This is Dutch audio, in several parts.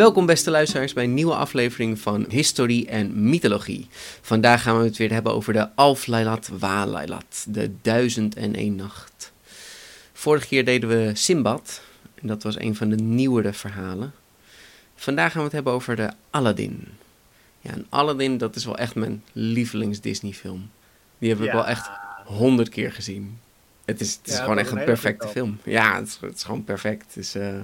Welkom beste luisteraars bij een nieuwe aflevering van Historie en Mythologie. Vandaag gaan we het weer hebben over de Alf Lailat Wa Lailat, de Duizend en Eén Nacht. Vorige keer deden we Simbad, en dat was een van de nieuwere verhalen. Vandaag gaan we het hebben over de Aladdin. Ja, en Aladdin, dat is wel echt mijn lievelings Disney film. Die heb ik Ja. wel echt honderd keer gezien. Het is, het is Ja, gewoon echt een perfecte film. Ja, het is, het is gewoon perfect. Het is, eh,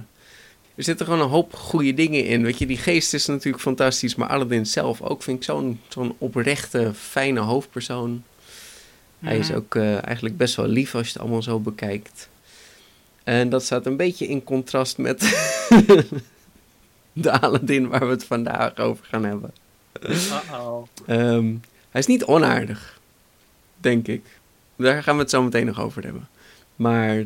er zitten gewoon een hoop goede dingen in. Weet je, die geest is natuurlijk fantastisch, maar Aladdin zelf ook vind ik zo'n zo'n oprechte, fijne hoofdpersoon. Hij is Mhm. ook eh, eigenlijk best wel lief als je het allemaal zo bekijkt. En dat staat een beetje in contrast met de Aladdin waar we het vandaag over gaan hebben. Uh-oh. Ehm, hij is niet onaardig, denk ik. Daar gaan we het zo meteen nog over hebben. Maar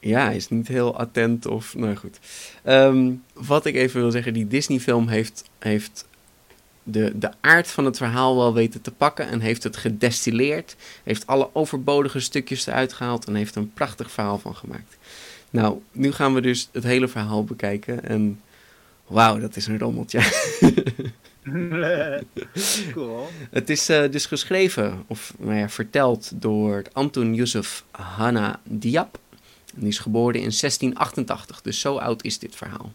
ja, hij is niet heel attent of... Nou goed. Ehm, wat ik even wil zeggen, die Disney-film heeft, heeft de, de aard van het verhaal wel weten te pakken... en heeft het gedestilleerd, heeft alle overbodige stukjes eruit gehaald... en heeft er een prachtig verhaal van gemaakt. Nou, nu gaan we dus het hele verhaal bekijken en... Wauw, dat is een rommeltje. cool. Het is eh, dus geschreven, of nou ja, verteld door Anton Yusuf Hanna Diab. En die is geboren in 1688, dus zo oud is dit verhaal.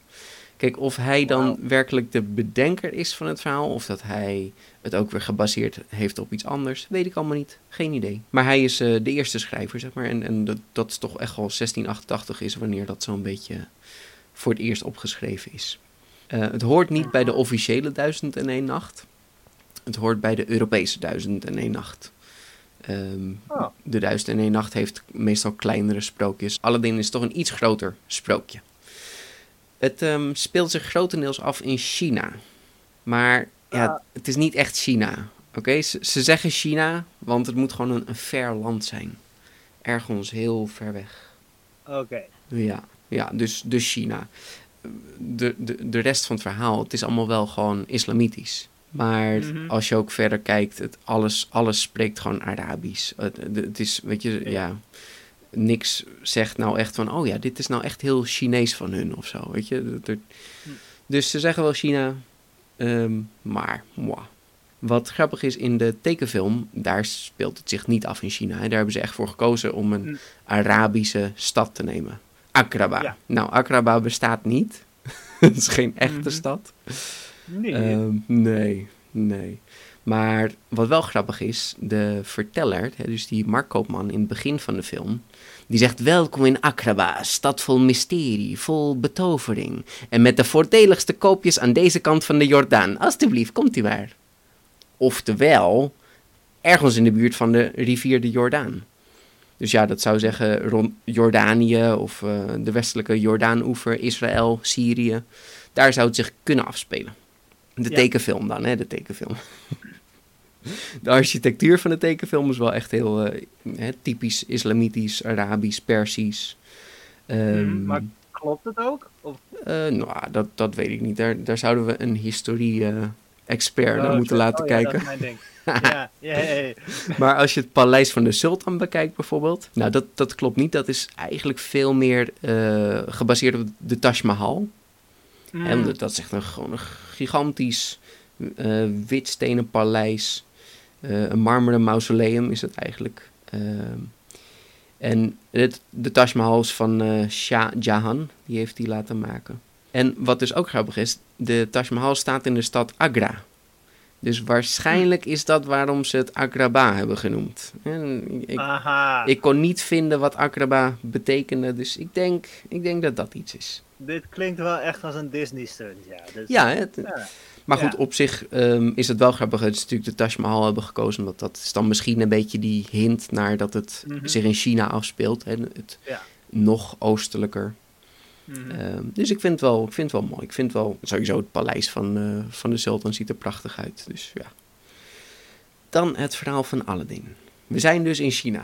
Kijk, of hij dan werkelijk de bedenker is van het verhaal, of dat hij het ook weer gebaseerd heeft op iets anders, weet ik allemaal niet. Geen idee. Maar hij is eh, de eerste schrijver, zeg maar. En, en dat, dat is toch echt wel 1688 is wanneer dat zo'n beetje voor het eerst opgeschreven is. Eh, het hoort niet bij de officiële Duizend en één Nacht. Het hoort bij de Europese Duizend en één Nacht. Ehm, Oh. De Duizend en één Nacht heeft meestal kleinere sprookjes. Aladdin is toch een iets groter sprookje. Het ehm, speelt zich grotendeels af in China. Maar ja, Ah. het is niet echt China. Oké, ze, ze zeggen China, want het moet gewoon een, een ver land zijn. Ergens heel ver weg. Oké. Ja, ja dus, dus China. De, de, de rest van het verhaal, het is allemaal wel gewoon islamitisch. Maar Mhm. als je ook verder kijkt, het, alles, alles spreekt gewoon Arabisch. Het, het- is, weet je, ja. Ja. Niks zegt nou echt van, oh ja, dit is nou echt heel Chinees van hun of zo, weet je. Dat er- Hm. dus ze zeggen wel China, ehm, maar, moi. Wat grappig is, in de tekenfilm, daar speelt het zich niet af in China. Hè. Daar hebben ze echt voor gekozen om een Hm. Arabische stad te nemen. Akraba. Ja. Nou, Akraba bestaat niet. Het is geen echte Mhm. stad. Nee. Ehm, nee, nee. Maar wat wel grappig is, de verteller, dus die marktkoopman in het begin van de film, die zegt welkom in Akraba, stad vol mysterie, vol betovering. En met de voordeligste koopjes aan deze kant van de Jordaan. Alsjeblieft, komt u maar. Oftewel, ergens in de buurt van de rivier de Jordaan. Dus ja, dat zou zeggen rond Jordanië of eh, de westelijke Jordaanoever, Israël, Syrië. Daar zou het zich kunnen afspelen. De Ja. tekenfilm dan, hè, de tekenfilm. De architectuur van de tekenfilm is wel echt heel eh, typisch islamitisch, Arabisch, Persisch. Ehm, Mhm, maar klopt het ook? Of, eh, nou, dat, dat weet ik niet. Daar, daar zouden we een historie-expert naar Oh, moeten laten Oh, ja, kijken. dat is mijn ding. ja, ja, ja, ja. Maar als je het paleis van de sultan bekijkt bijvoorbeeld, nou dat, dat klopt niet. Dat is eigenlijk veel meer eh, gebaseerd op de Taj Mahal. Mm. Omdat dat is echt een, gewoon gigantisch eh wit stenen paleis. Eh, een marmeren mausoleum is het eigenlijk. Ehm, en het, de Taj Mahal is van eh, Shah Jahan, die heeft die laten maken. En wat dus ook grappig is, de Taj Mahal staat in de stad Agra. Dus waarschijnlijk is dat waarom ze het Agraba hebben genoemd. En ik, Aha, ik kon niet vinden wat Agraba betekende, dus ik denk, ik denk dat dat iets is. dit klinkt wel echt als een Disney stunt, ja. Dus, Ja, het, ja. Maar goed, Ja. op zich ehm, is het wel grappig dat ze natuurlijk de Taj Mahal hebben gekozen. Omdat dat is dan misschien een beetje die hint naar dat het Mhm. zich in China afspeelt. Hè, het Ja. nog oostelijker. Mhm. Ehm, dus ik vind, het wel, ik vind het wel mooi. Ik vind wel sowieso het paleis van, eh, van de sultan ziet er prachtig uit. Dus ja. Dan het verhaal van Aladdin. We zijn dus in China.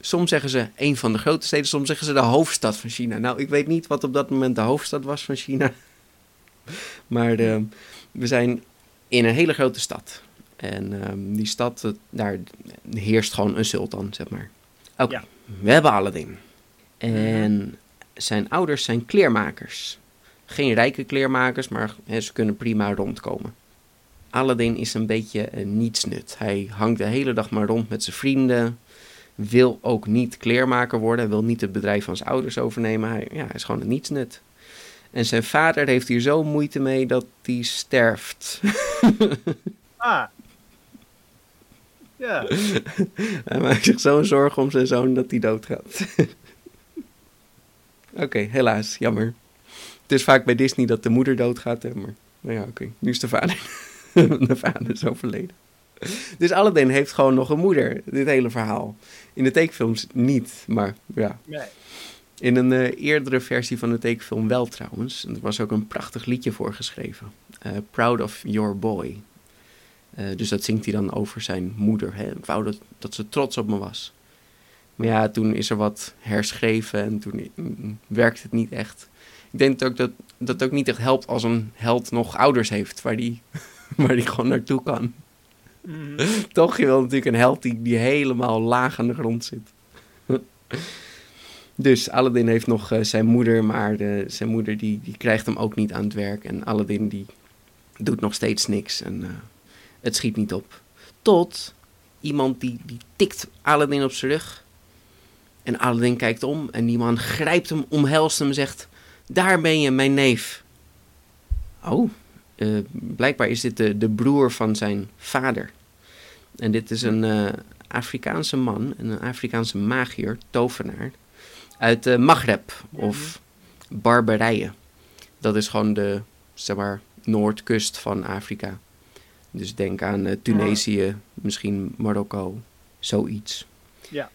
Soms zeggen ze een van de grote steden, soms zeggen ze de hoofdstad van China. Nou, ik weet niet wat op dat moment de hoofdstad was van China. Maar ehm, we zijn in een hele grote stad. En ehm, die stad, eh, daar heerst gewoon een sultan, zeg maar. Oké, Ja. we hebben Aladdin. En zijn ouders zijn kleermakers. Geen rijke kleermakers, maar ze kunnen prima rondkomen. Aladdin is een beetje een nietsnut. Hij hangt de hele dag maar rond met zijn vrienden. Wil ook niet kleermaker worden. Wil niet het bedrijf van zijn ouders overnemen. Hij, ja, hij is gewoon een nietsnut. En zijn vader heeft hier zo moeite mee dat hij sterft. Ah. Ja. Hij maakt zich zo'n zorgen om zijn zoon dat hij doodgaat. Oké, helaas, jammer. Het is vaak bij Disney dat de moeder doodgaat, hè, maar nou ja, oké, nu is de vader. de vader is overleden. Dus Aladdin heeft gewoon nog een moeder, dit hele verhaal. In de tekenfilms niet, maar ja. Nee. In een eh, eerdere versie van de tekenfilm wel trouwens. En er was ook een prachtig liedje voor geschreven. Eh, Proud of Your Boy. Eh, dus dat zingt hij dan over zijn moeder. Hè? Ik wou dat, dat ze trots op me was. Maar ja, toen is er wat herschreven en toen mm, werkt het niet echt. Ik denk ook dat dat ook niet echt helpt als een held nog ouders heeft waar die, waar die gewoon naartoe kan. Mhm. Toch, je wil natuurlijk een held die, die helemaal laag aan de grond zit. dus Aladdin heeft nog eh, zijn moeder, maar de, zijn moeder die, die krijgt hem ook niet aan het werk. En Aladdin die doet nog steeds niks en eh, het schiet niet op. Tot iemand die, die tikt Aladdin op zijn rug. En Aladdin kijkt om en die man grijpt hem, omhelst hem en zegt... Daar ben je, mijn neef. Oh, eh, blijkbaar is dit de, broer van zijn vader. En dit is een eh, Afrikaanse man, een Afrikaanse magier, tovenaar, uit de Maghreb of Barbarije. Dat is gewoon de, zeg maar, noordkust van Afrika. Dus denk aan Tunesië, misschien Marokko, zoiets. Ja.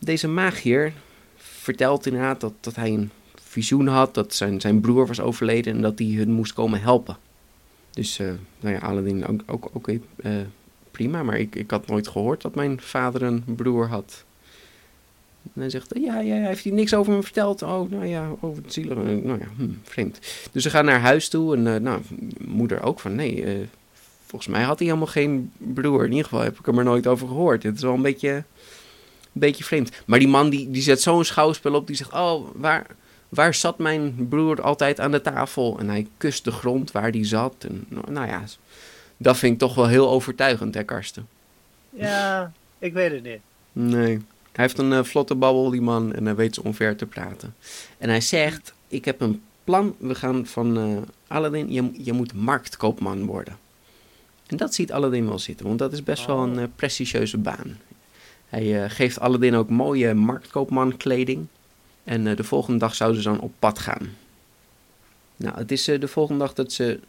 Deze magier vertelt inderdaad dat, dat hij een visioen had, dat zijn, zijn broer was overleden en dat hij hun moest komen helpen. Dus, eh, nou ja, Aladdin ook, ook eh, prima, maar ik, ik had nooit gehoord dat mijn vader een broer had. En hij zegt, ja, ja, hij heeft hier niks over me verteld. Oh, nou ja, over het zielig. eh, Nou ja, hm, vreemd. Dus ze gaan naar huis toe en, nou, moeder ook van, nee, volgens mij had hij helemaal geen broer. In ieder geval heb ik hem er nooit over gehoord. Het is wel een beetje, een beetje vreemd. Maar die man, die, die zet zo'n schouwspel op, die zegt, oh, waar, waar zat mijn broer altijd aan de tafel? En hij kust de grond waar die zat. En, nou ja, dat vind ik toch wel heel overtuigend, hè, Karsten? Ja, ik weet het niet. Nee. Hij heeft een eh, vlotte babbel, die man, en hij weet zo onver te praten. En hij zegt, ik heb een plan, we gaan van eh, Aladdin, je, je moet marktkoopman worden. En dat ziet Aladdin wel zitten, want dat is best wel een Oh. eh, prestigieuze baan. Hij eh, geeft Aladdin ook mooie marktkoopman kleding. En eh, de volgende dag zouden ze dan op pad gaan. Nou, het is eh, de volgende dag dat ze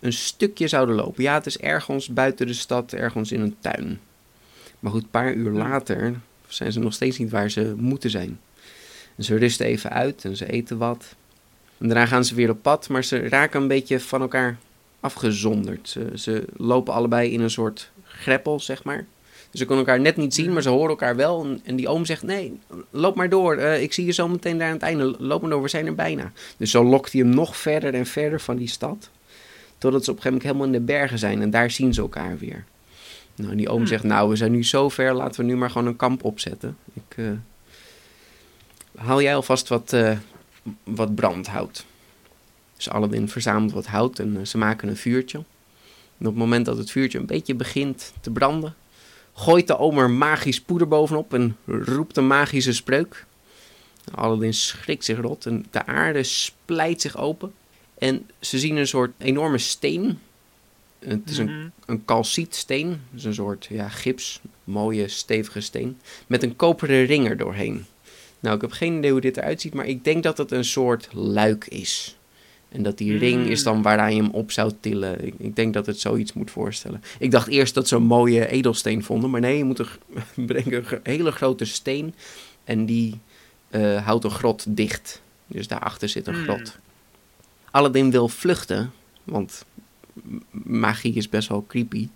een stukje zouden lopen. Ja, het is ergens buiten de stad, ergens in een tuin. Maar goed, een paar uur later zijn ze nog steeds niet waar ze moeten zijn. En ze rusten even uit en ze eten wat. En daarna gaan ze weer op pad, maar ze raken een beetje van elkaar afgezonderd. Ze, ze lopen allebei in een soort greppel, zeg maar. Dus ze kunnen elkaar net niet zien, maar ze horen elkaar wel. En, en die oom zegt, nee, loop maar door. Eh, ik zie je zo meteen daar aan het einde. Loop maar door, we zijn er bijna. Dus zo lokt hij hem nog verder en verder van die stad. Totdat ze op een gegeven moment helemaal in de bergen zijn. En daar zien ze elkaar weer. Nou, en die oom zegt, nou, we zijn nu zo ver, laten we nu maar gewoon een kamp opzetten. Ik, eh, haal jij alvast wat, eh, wat brandhout. Dus Aladdin verzamelt wat hout en ze maken een vuurtje. En op het moment dat het vuurtje een beetje begint te branden, gooit de oom er magisch poeder bovenop en roept een magische spreuk. Aladdin schrikt zich rot en de aarde splijt zich open. En ze zien een soort enorme steen. Het is een Mhm. een calcietsteen. Dus een soort ja, gips, mooie stevige steen. Met een koperen ring er doorheen. Nou, ik heb geen idee hoe dit eruit ziet, maar ik denk dat het een soort luik is. En dat die ring is dan waaraan je hem op zou tillen. Ik, ik denk dat het zoiets moet voorstellen. Ik dacht eerst dat ze een mooie edelsteen vonden. Maar nee, je moet een, brengen een hele grote steen. En die eh, houdt een grot dicht. Dus daarachter zit een Hmm. grot. Aladdin wil vluchten. Want magie is best wel creepy.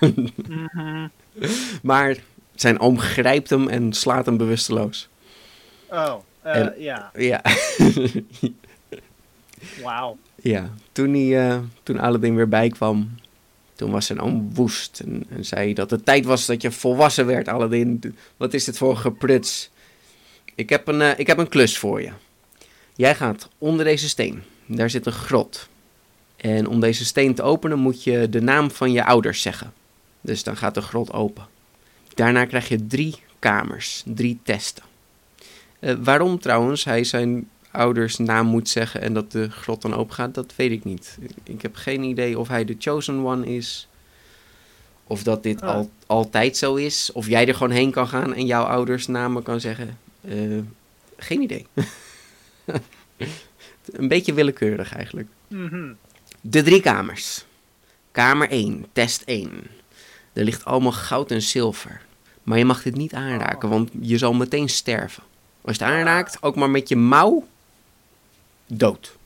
Mhm. Maar zijn oom grijpt hem en slaat hem bewusteloos. Oh, eh, ja. Ja. Wauw. Ja, toen, hij, eh, toen Aladdin weer bijkwam, toen was zijn oom woest. En, zei dat het tijd was dat je volwassen werd, Aladdin. Wat is dit voor gepruts? Ik heb, een, eh, ik heb een klus voor je. Jij gaat onder deze steen. Daar zit een grot. En om deze steen te openen moet je de naam van je ouders zeggen. Dus dan gaat de grot open. Daarna krijg je drie kamers, drie testen. Eh, waarom trouwens hij zijn ouders naam moet zeggen en dat de grot dan open gaat, dat weet ik niet. Ik, heb geen idee of hij de chosen one is. Of dat dit Ah. al, altijd zo is. Of jij er gewoon heen kan gaan en jouw ouders namen kan zeggen. Eh, geen idee. Een beetje willekeurig eigenlijk. Mhm. De drie kamers. Kamer 1, test 1. Er ligt allemaal goud en zilver. Maar je mag dit niet aanraken, want je zal meteen sterven. Als je het aanraakt, ook maar met je mouw, dood.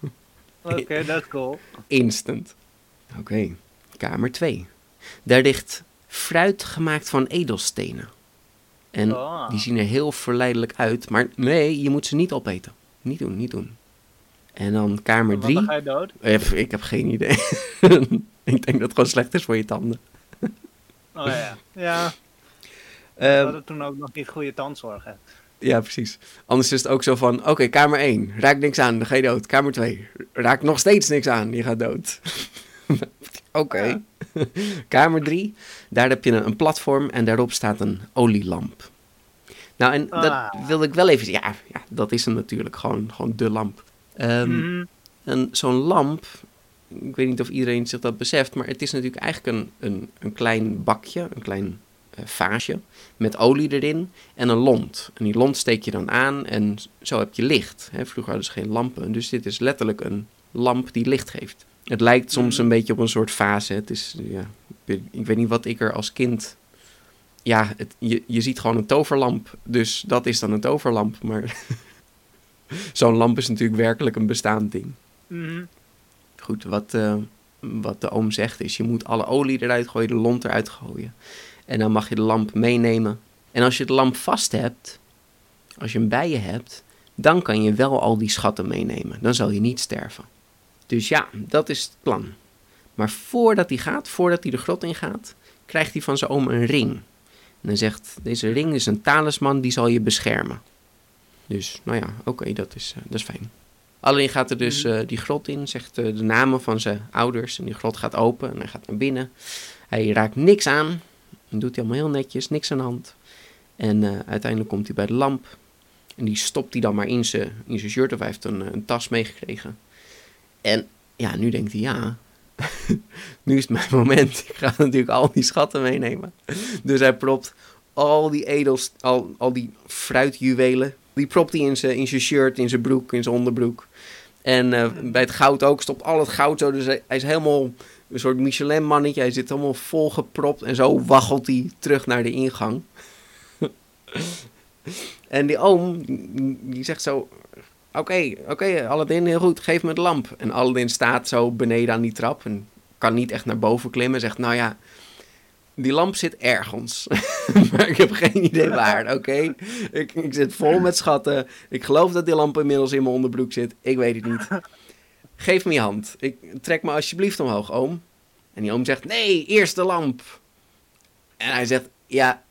Oké, dat is cool. Instant. Oké, kamer 2. Daar ligt fruit gemaakt van edelstenen. En Ah. die zien er heel verleidelijk uit, maar nee, je moet ze niet opeten. Niet doen, niet doen. En dan kamer Want dan 3. ga je dood. Eh, Ik heb geen idee. ik denk dat het gewoon slecht is voor je tanden. Oh ja. Ja, we Ehm, hadden toen ook nog niet goede tandzorg. hè. Ja, precies. Anders is het ook zo van: oké, kamer 1, raak niks aan, dan ga je dood. Kamer 2, raak nog steeds niks aan, je gaat dood. oké. kamer 3, daar heb je een, platform en daarop staat een olielamp. Nou, en dat Ah. wilde ik wel even. Ja, ja, dat is hem natuurlijk, gewoon, gewoon de lamp. Ehm, Mhm. een, zo'n lamp, ik weet niet of iedereen zich dat beseft, maar het is natuurlijk eigenlijk een, een, een klein bakje, een klein vaasje met olie erin en een lont. En die lont steek je dan aan en zo heb je licht. Hè, vroeger hadden ze geen lampen, dus dit is letterlijk een lamp die licht geeft. Het lijkt soms een beetje op een soort fase. Het is, ja, ik weet- niet wat ik er als kind... Ja, het, je, je ziet gewoon een toverlamp, dus dat is dan een toverlamp. Maar zo'n lamp is natuurlijk werkelijk een bestaand ding. Mhm. Goed, wat, eh, wat de oom zegt is, je moet alle olie eruit gooien, de lont eruit gooien. En dan mag je de lamp meenemen. En als je de lamp vast hebt, als je hem bij je hebt, dan kan je wel al die schatten meenemen. Dan zal je niet sterven. Dus ja, dat is het plan. Maar voordat hij gaat, voordat hij de grot ingaat, krijgt hij van zijn oom een ring. En hij zegt, deze ring is een talisman, die zal je beschermen. Dus, nou ja, oké, dat, is, eh, dat is fijn. Alleen gaat er dus eh, die grot in, zegt eh, de namen van zijn ouders. En die grot gaat open en hij gaat naar binnen. Hij raakt niks aan. Dan doet hij allemaal heel netjes, niks aan de hand. En eh, uiteindelijk komt hij bij de lamp. En die stopt hij dan maar in zijn, shirt of hij heeft een, eh, een tas meegekregen. En ja, nu denkt hij, ja, nu is het mijn moment. Ik ga natuurlijk al die schatten meenemen. Dus hij propt al die edels, al, al die fruitjuwelen, die propt hij in zijn, in zijn shirt, in zijn broek, in zijn onderbroek. En eh, bij het goud ook, stopt al het goud zo. Dus hij is helemaal een soort Michelin-mannetje. Hij zit helemaal volgepropt en zo waggelt hij terug naar de ingang. en die oom, die zegt zo... Oké, oké, Aladdin, heel goed, geef me de lamp. En Aladdin staat zo beneden aan die trap en kan niet echt naar boven klimmen. Zegt, nou ja, die lamp zit ergens. maar ik heb geen idee waar, oké? Ik, ik zit vol met schatten. Ik geloof dat die lamp inmiddels in mijn onderbroek zit. Ik weet het niet. Geef me je hand. Ik, trek me alsjeblieft omhoog, oom. En die oom zegt, nee, eerst de lamp. En hij zegt, ja,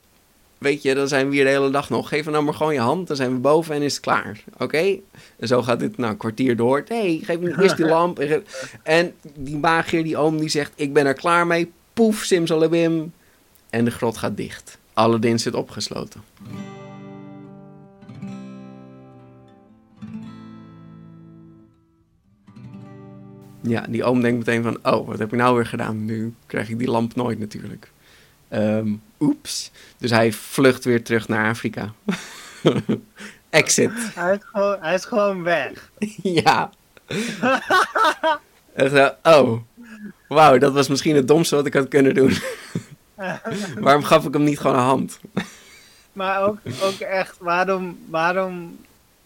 weet je, dan zijn we hier de hele dag nog. Geef me nou maar gewoon je hand, dan zijn we boven en is het klaar. Oké? En zo gaat dit nou een kwartier door. Nee, geef me eerst die lamp. En die magier, die oom, die zegt, ik ben er klaar mee. Poef, simsalabim. En de grot gaat dicht. Aladdin zit opgesloten. Ja, die oom denkt meteen van, oh, wat heb ik nou weer gedaan? Nu krijg ik die lamp nooit natuurlijk. Ehm, oeps. Dus hij vlucht weer terug naar Afrika. Exit. Hij, is gewoon, hij is gewoon weg. ja. En zo, oh, wauw, dat was misschien het domste wat ik had kunnen doen. Waarom gaf ik hem niet gewoon een hand? Maar ook, ook echt, waarom, waarom,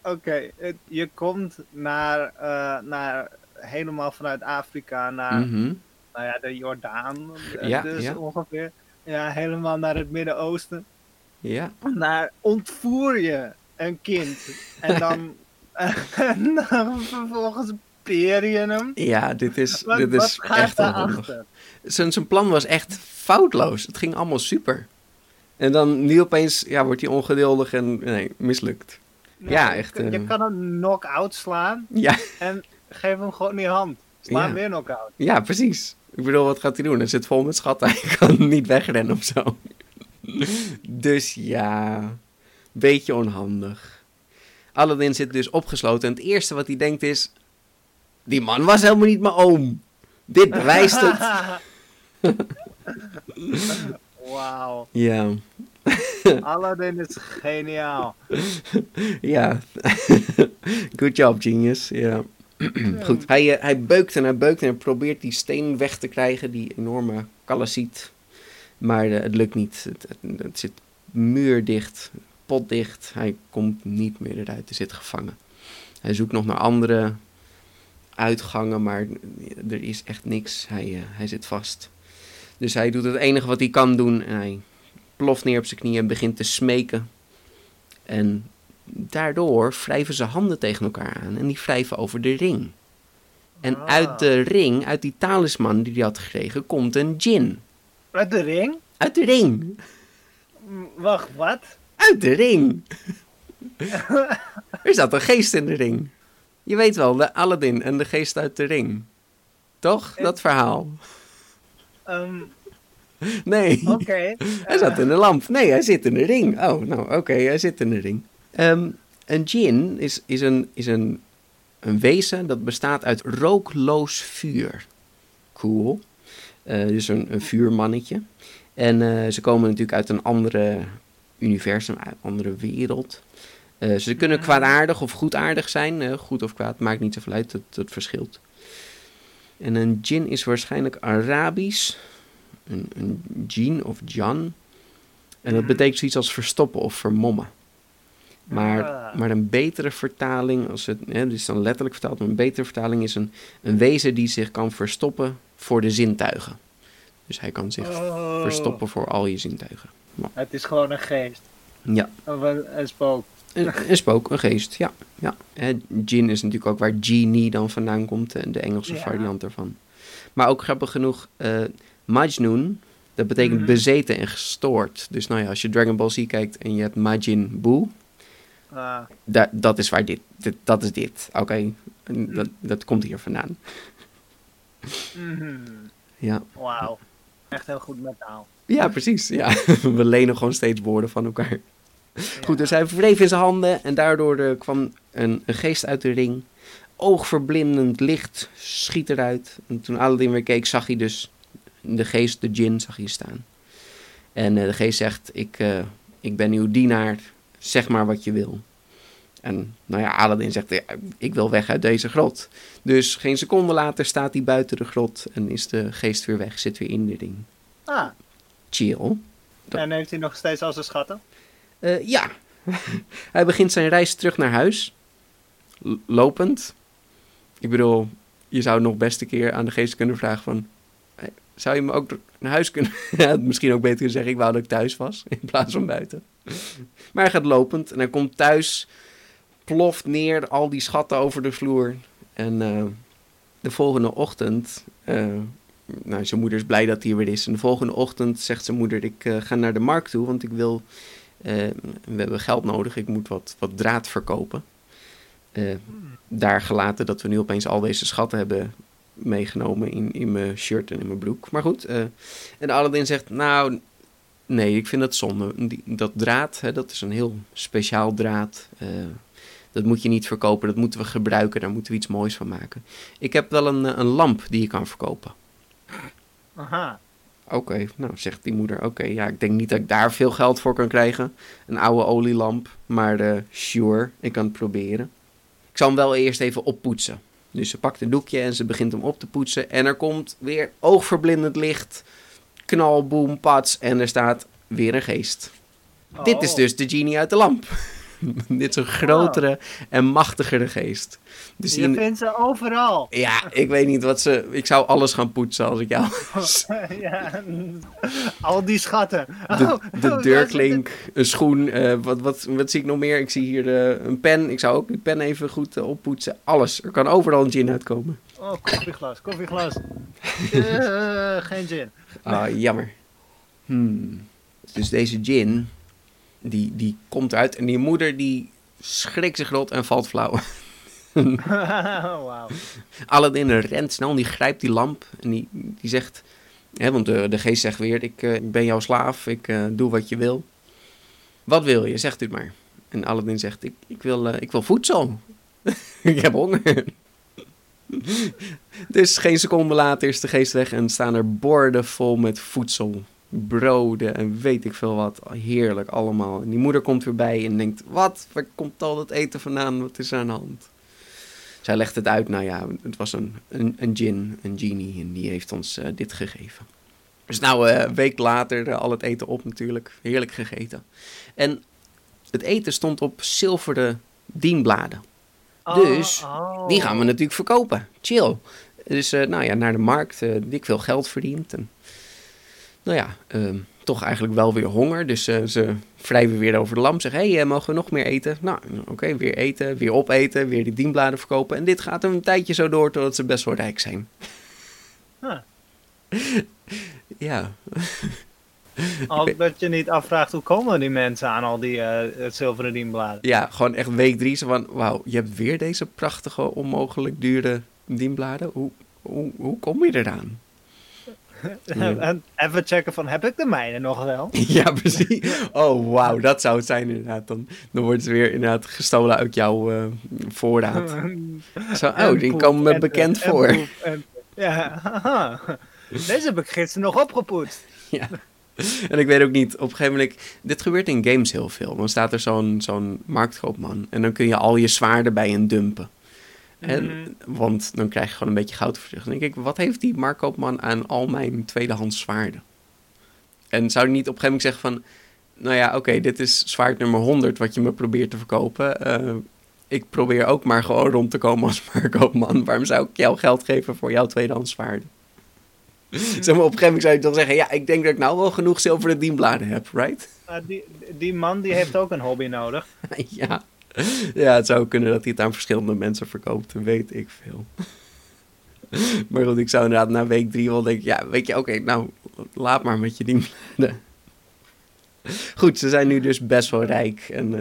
oké, je komt naar, eh, naar, helemaal vanuit Afrika naar, Mhm. nou ja, de Jordaan, eh, Ja, dus ja. ongeveer. Ja, helemaal naar het Midden-Oosten. Ja, Daar ontvoer je een kind en dan, en dan vervolgens peer je hem. ja dit is, Wat, dit is echt daarachter? Zijn, zijn plan was echt foutloos. Het ging allemaal super. En dan nu opeens ja, wordt hij ongeduldig en nee, mislukt. Ja, je echt, Je eh. kan een knock-out slaan Ja, en geef hem gewoon je hand. Sla hem weer knock-out. ja, precies. Ik bedoel, wat gaat hij doen? Hij zit vol met schatten. Hij kan niet wegrennen of zo. Dus ja, beetje onhandig. Aladdin zit dus opgesloten en het eerste wat hij denkt is... Die man was helemaal niet mijn oom. Dit bewijst het. Wauw, Ja, Aladdin is geniaal. ja. Good job, genius. Ja. Goed, hij, eh, hij beukt en hij beukt en hij probeert die steen weg te krijgen, die enorme kalasiet. Maar eh, het lukt niet. Het, het, zit muurdicht, potdicht. Hij komt niet meer eruit. Hij zit gevangen. Hij zoekt nog naar andere uitgangen, maar er is echt niks. Hij, eh, hij zit vast. Dus hij doet het enige wat hij kan doen. En hij ploft neer op zijn knieën en begint te smeken. En daardoor wrijven ze handen tegen elkaar aan en die wrijven over de ring. En Ah. uit de ring, uit die talisman die hij had gekregen, komt een djinn. Uit de ring? Uit de ring. M, Wacht, wat? Uit de ring. er zat een geest in de ring. Je weet wel, de Aladdin en de geest uit de ring. Toch? Dat verhaal. Ehm, Nee. Oké. Hij zat in de lamp. Nee, hij zit in de ring. Oh, nou oké, hij zit in de ring. Ehm, een djinn is, is, een, is een, een wezen dat bestaat uit rookloos vuur. Cool. Eh, dus een, een vuurmannetje. En eh, ze komen natuurlijk uit een andere universum, uit een andere wereld. Eh, ze kunnen kwaadaardig of goedaardig zijn. Goed of kwaad, maakt niet zoveel uit, dat, dat verschilt. En een djinn is waarschijnlijk Arabisch. Een, een djinn of jan. En dat betekent zoiets als verstoppen of vermommen. Maar, Ah. maar een betere vertaling, als het hè, dus dan letterlijk vertaald, maar een betere vertaling is een, een wezen die zich kan verstoppen voor de zintuigen. Dus hij kan zich Oh. verstoppen voor al je zintuigen. Het is gewoon een geest. Ja, Of een, een spook. een, een spook, een geest, ja. ja. Hè, Jin is natuurlijk ook waar genie dan vandaan komt, de, de Engelse Ja. variant ervan. Maar ook grappig genoeg, eh Majnun, dat betekent Mhm. bezeten en gestoord. Dus nou ja, als je Dragon Ball Z kijkt en je hebt Majin Buu, Da- dat is waar dit, dit dat is dit. Oké, dat, dat komt hier vandaan. mhm. Ja. Wauw. Echt heel goed met taal. ja, precies. Ja. We lenen gewoon steeds woorden van elkaar. Goed, dus hij wreef in zijn handen en daardoor eh, kwam een, een geest uit de ring. Oogverblindend licht schiet eruit. En toen Aladdin weer keek, zag hij dus de geest, de djinn, zag hij staan. En eh, de geest zegt, ik, eh, ik ben uw dienaar, zeg maar wat je wil. En nou ja, Aladdin zegt, ja, ik wil weg uit deze grot. Dus geen seconde later staat hij buiten de grot en is de geest weer weg, zit weer in de ring. Ah, Chill. Dat- en heeft hij nog steeds al zijn schatten? Eh, ja. Hij begint zijn reis terug naar huis. L- lopend. Ik bedoel, je zou nog best een keer aan de geest kunnen vragen van... "Hey, zou je me ook naar huis kunnen... ja, misschien ook beter kunnen zeggen, ik wou dat ik thuis was. In plaats van buiten. maar hij gaat lopend en hij komt thuis. Ploft neer, al die schatten over de vloer. En eh, de volgende ochtend... eh, nou, zijn moeder is blij dat hij er weer is. En de volgende ochtend zegt zijn moeder, ik eh, ga naar de markt toe, want ik wil... We hebben geld nodig, ik moet wat, wat draad verkopen. Daar gelaten dat we nu opeens al deze schatten hebben meegenomen in, in mijn shirt en in mijn broek. Maar goed, en Aladdin zegt, nou, nee, ik vind dat zonde. Dat draad, hè, dat is een heel speciaal draad. Eh, dat moet je niet verkopen, dat moeten we gebruiken, daar moeten we iets moois van maken. Ik heb wel een, eh, een lamp die je kan verkopen. Aha. Oké, nou zegt die moeder, oké, ja, ik denk niet dat ik daar veel geld voor kan krijgen. Een oude olielamp, maar eh, sure, ik kan het proberen. Ik zal hem wel eerst even oppoetsen. Dus ze pakt een doekje en ze begint hem op te poetsen. En er komt weer oogverblindend licht. Knal, boom, pats. En er staat weer een geest. Dit is Oh. dus de genie uit de lamp. Dit is een grotere en machtigere geest. Dus Je die, vindt ze overal. ja, ik weet niet wat ze... Ik zou alles gaan poetsen als ik jou... ja, al die schatten. De, de deurklink, een schoen, eh, wat, wat, wat zie ik nog meer? Ik zie hier eh, een pen. Ik zou ook die pen even goed eh, oppoetsen. Alles. Er kan overal een gin uitkomen. Oh, koffieglas, koffieglas. Geen zin. Ah, jammer. Hmm. Dus deze gin, die, die komt eruit en die moeder die schrikt zich rot en valt flauw. Wauw. Aladdin rent snel en die grijpt die lamp en die, die zegt... Hè, want de, de geest zegt weer, ik, eh, ik ben jouw slaaf, ik eh, doe wat je wil. Wat wil je? Zegt u het maar. En Aladdin zegt, ik, ik, wil, eh, ik wil voedsel. ik heb honger. dus geen seconde later is de geest weg en staan er borden vol met voedsel. Broden en weet ik veel wat. Heerlijk allemaal. En die moeder komt weer bij en denkt, wat? Waar komt al dat eten vandaan? Wat is aan de hand? Zij legt het uit, nou ja, het was een, een, een gin, een genie, en die heeft ons eh, dit gegeven. Dus nou, eh, een week later, eh, al het eten op natuurlijk, heerlijk gegeten. En het eten stond op zilveren dienbladen. Dus, Oh, Die gaan we natuurlijk verkopen. Chill. Dus eh, nou ja, naar de markt, eh dik veel geld verdiend. En, nou ja, ehm, toch eigenlijk wel weer honger. Dus eh, ze wrijven weer over de lamp. Zeggen, hé, hey, eh, mogen we nog meer eten? Nou, oké, weer eten, weer opeten, weer die dienbladen verkopen. En dit gaat een tijdje zo door totdat ze best wel rijk zijn. Huh. ja, Ook dat je niet afvraagt hoe komen die mensen aan al die eh, zilveren dienbladen. ja, gewoon echt week drie. Zo van, wauw, je hebt weer deze prachtige, onmogelijk dure dienbladen. Hoe, hoe, hoe kom je eraan? En even checken van, heb ik de mijne nog wel? Ja, precies. Oh, wauw, dat zou het zijn inderdaad. Dan, dan wordt het weer inderdaad gestolen uit jouw eh, voorraad. Zo, oh, En die poep, komen me en, bekend en voor. poep, ja, haha. Deze heb ik gisteren nog opgepoetst. Ja. En ik weet ook niet, op een gegeven moment... Dit gebeurt in games heel veel. Dan staat er zo'n zo'n marktkoopman. En dan kun je al je zwaarden bij hem dumpen. En, Mhm. Want dan krijg je gewoon een beetje goud voor terug. Dan denk ik, wat heeft die marktkoopman aan al mijn tweedehands zwaarden? En zou hij niet op een gegeven moment zeggen van... Nou ja, oké, dit is zwaard nummer 100 wat je me probeert te verkopen. Eh, ik probeer ook maar gewoon rond te komen als marktkoopman. Waarom zou ik jou geld geven voor jouw tweedehands zwaarden? zeg maar, op een gegeven moment zou je toch zeggen... Ja, ik denk dat ik nou wel genoeg zilveren dienbladen heb, right? Maar die, die man die heeft ook een hobby nodig. ja. ja, het zou kunnen dat hij het aan verschillende mensen verkoopt. Weet ik veel. maar goed, ik zou inderdaad na week drie wel denken... Ja, weet je, oké, nou, laat maar met je dienbladen. Goed, ze zijn nu dus best wel rijk en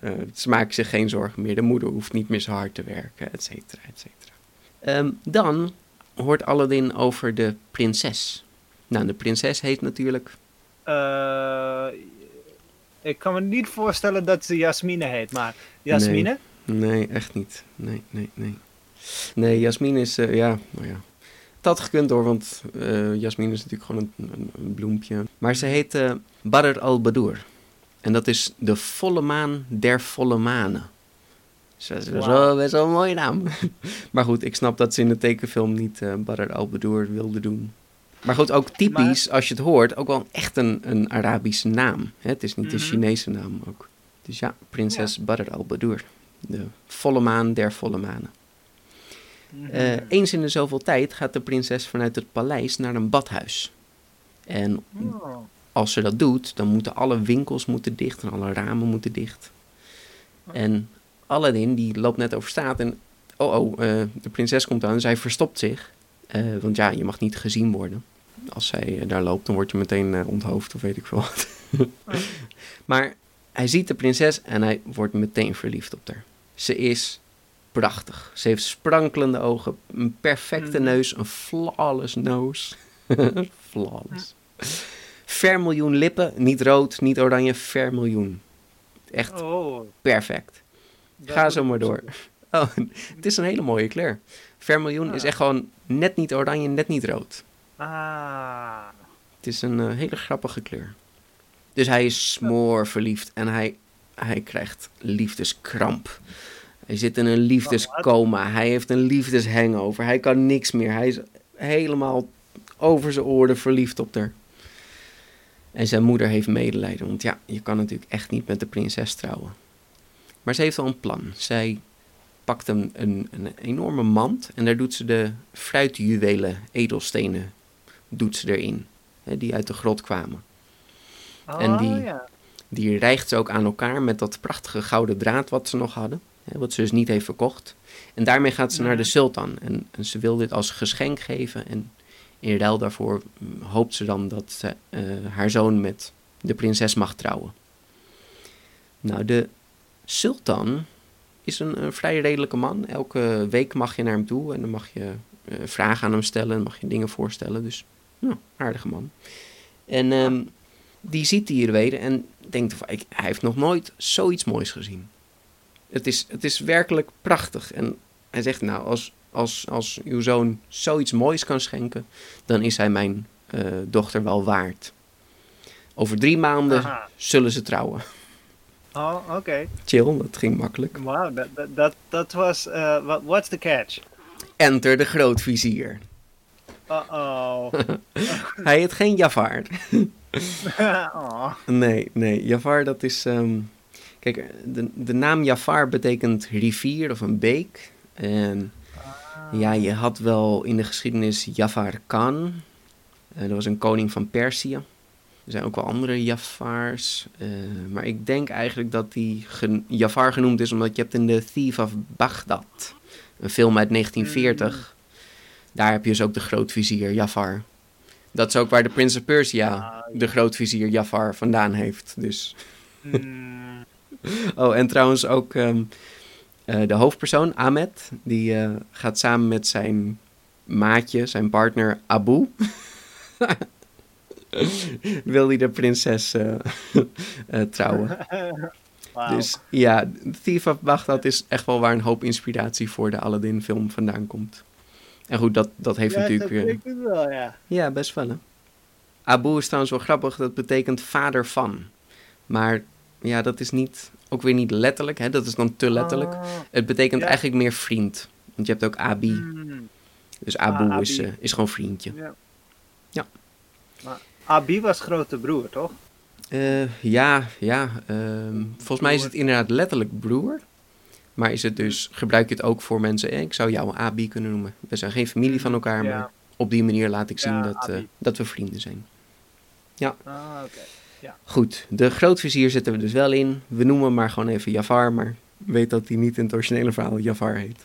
eh, ze maken zich geen zorgen meer. De moeder hoeft niet meer zo hard te werken, et cetera, et cetera. Ehm, dan hoort Aladdin over de prinses. Nou, de prinses heet natuurlijk... Eh, ik kan me niet voorstellen dat ze Jasmine heet, maar Jasmine? Nee, echt niet. Nee, nee, nee. Nee, Jasmine is, eh, ja, nou ja. Het had gekund hoor, want eh Jasmine is natuurlijk gewoon een, een, een bloempje. Maar ze heet Badr al-Badur. En dat is de volle maan der volle manen. Dus dat is best wel, Wauw. best wel een mooie naam. maar goed, ik snap dat ze in de tekenfilm niet eh Badr al-Badur wilde doen. Maar goed, ook typisch, als je het hoort, ook wel echt een, een Arabische naam. Hè? Het is niet een Mhm. Chinese naam ook. Dus ja, prinses Badr al-Badur. De volle maan der volle manen. Mhm. Eh, eens in de zoveel tijd gaat de prinses vanuit het paleis naar een badhuis. En Oh. als ze dat doet, dan moeten alle winkels moeten dicht en alle ramen moeten dicht. En Aladdin, die loopt net over straat en... Oh, oh, eh, de prinses komt aan en zij verstopt zich. Eh, want ja, je mag niet gezien worden. Als zij eh, daar loopt, dan word je meteen onthoofd of weet ik veel wat. maar hij ziet de prinses en hij wordt meteen verliefd op haar. Ze is prachtig. Ze heeft sprankelende ogen, een perfecte Mhm. neus, een flawless nose. flawless. Vermiljoen lippen, niet rood, niet oranje, vermiljoen. Echt Oh, perfect. Ga zo maar door. Oh, het is een hele mooie kleur. Vermiljoen is Ah. echt gewoon net niet oranje, net niet rood. Ah. Het is een eh, hele grappige kleur. Dus hij is smoor verliefd en hij, hij krijgt liefdeskramp. Hij zit in een liefdescoma. Hij heeft een liefdeshangover. Hij kan niks meer. Hij is helemaal over zijn oren verliefd op haar. En zijn moeder heeft medelijden. Want ja, je kan natuurlijk echt niet met de prinses trouwen. Maar ze heeft al een plan. Zij pakt een, een, een enorme mand. En daar doet ze de fruitjuwelen, edelstenen, doet ze erin. Hè, die uit de grot kwamen. Oh, En die- ja. Die rijgt ze ook aan elkaar met dat prachtige gouden draad wat ze nog hadden. Hè, wat ze dus niet heeft verkocht. En daarmee gaat ze naar de sultan. En, en ze wil dit als geschenk geven. En in ruil daarvoor mm, hoopt ze dan dat ze, eh, haar zoon met de prinses mag trouwen. Nou, de sultan is een, een vrij redelijke man. Elke week mag je naar hem toe en dan mag je eh, vragen aan hem stellen. En mag je dingen voorstellen. Dus, nou, aardige man. En ehm, die ziet die hier weer en denkt, van, ik, hij heeft nog nooit zoiets moois gezien. Het is, het is werkelijk prachtig. En hij zegt, nou, als, als, als uw zoon zoiets moois kan schenken, dan is hij mijn eh, dochter wel waard. Over drie maanden Aha. zullen ze trouwen. Oh, oké. Chill, dat ging makkelijk. Wauw, dat, dat, was... eh, what, what's the catch? Enter de grootvizier. Uh-oh. Hij heet geen Jafar. oh. Nee, nee. Jafar, dat is. ehm, kijk, de, de naam Jafar betekent rivier of een beek. En ja, je had wel in de geschiedenis Jafar Khan. Eh, dat was een koning van Perzië. Er zijn ook wel andere Jafars. eh, maar ik denk eigenlijk dat die gen- Jafar genoemd is omdat je hebt in The Thief of Baghdad. Een film uit 1940. Daar heb je dus ook de grootvizier Jafar. Dat is ook waar de Prince of Persia Ah, de grootvizier Jafar vandaan heeft. Dus. Hmm. Oh, en trouwens ook ehm, eh, de hoofdpersoon, Ahmed, die eh, gaat samen met zijn maatje, zijn partner Abu. Wil hij de prinses eh, eh, trouwen. Dus ja, Thief of Baghdad is echt wel waar een hoop inspiratie voor de Aladdin film vandaan komt. En goed, dat, dat heeft ja, natuurlijk weer... ik wel, ja. Ja, best wel hè. Abu is trouwens wel grappig, dat betekent vader van. Maar ja, dat is niet, ook weer niet letterlijk, hè? dat is dan te letterlijk. Oh. Het betekent Ja. eigenlijk meer vriend. Want je hebt ook Abi, Hmm. dus Abu Ah, is, eh, is gewoon vriendje. Ja. Ja. Maar Abi was grote broer, toch? Eh, ja, ja ehm, volgens mij is het inderdaad letterlijk broer. Maar is het dus, gebruik je het ook voor mensen, eh, ik zou jou Abi kunnen noemen. We zijn geen familie van elkaar, Ja. maar op die manier laat ik zien Ja, dat, eh, dat we vrienden zijn. Ah, oké. Goed, de grootvizier zitten we dus wel in. We noemen hem maar gewoon even Jafar, maar weet dat hij niet in het originele verhaal Jafar heet.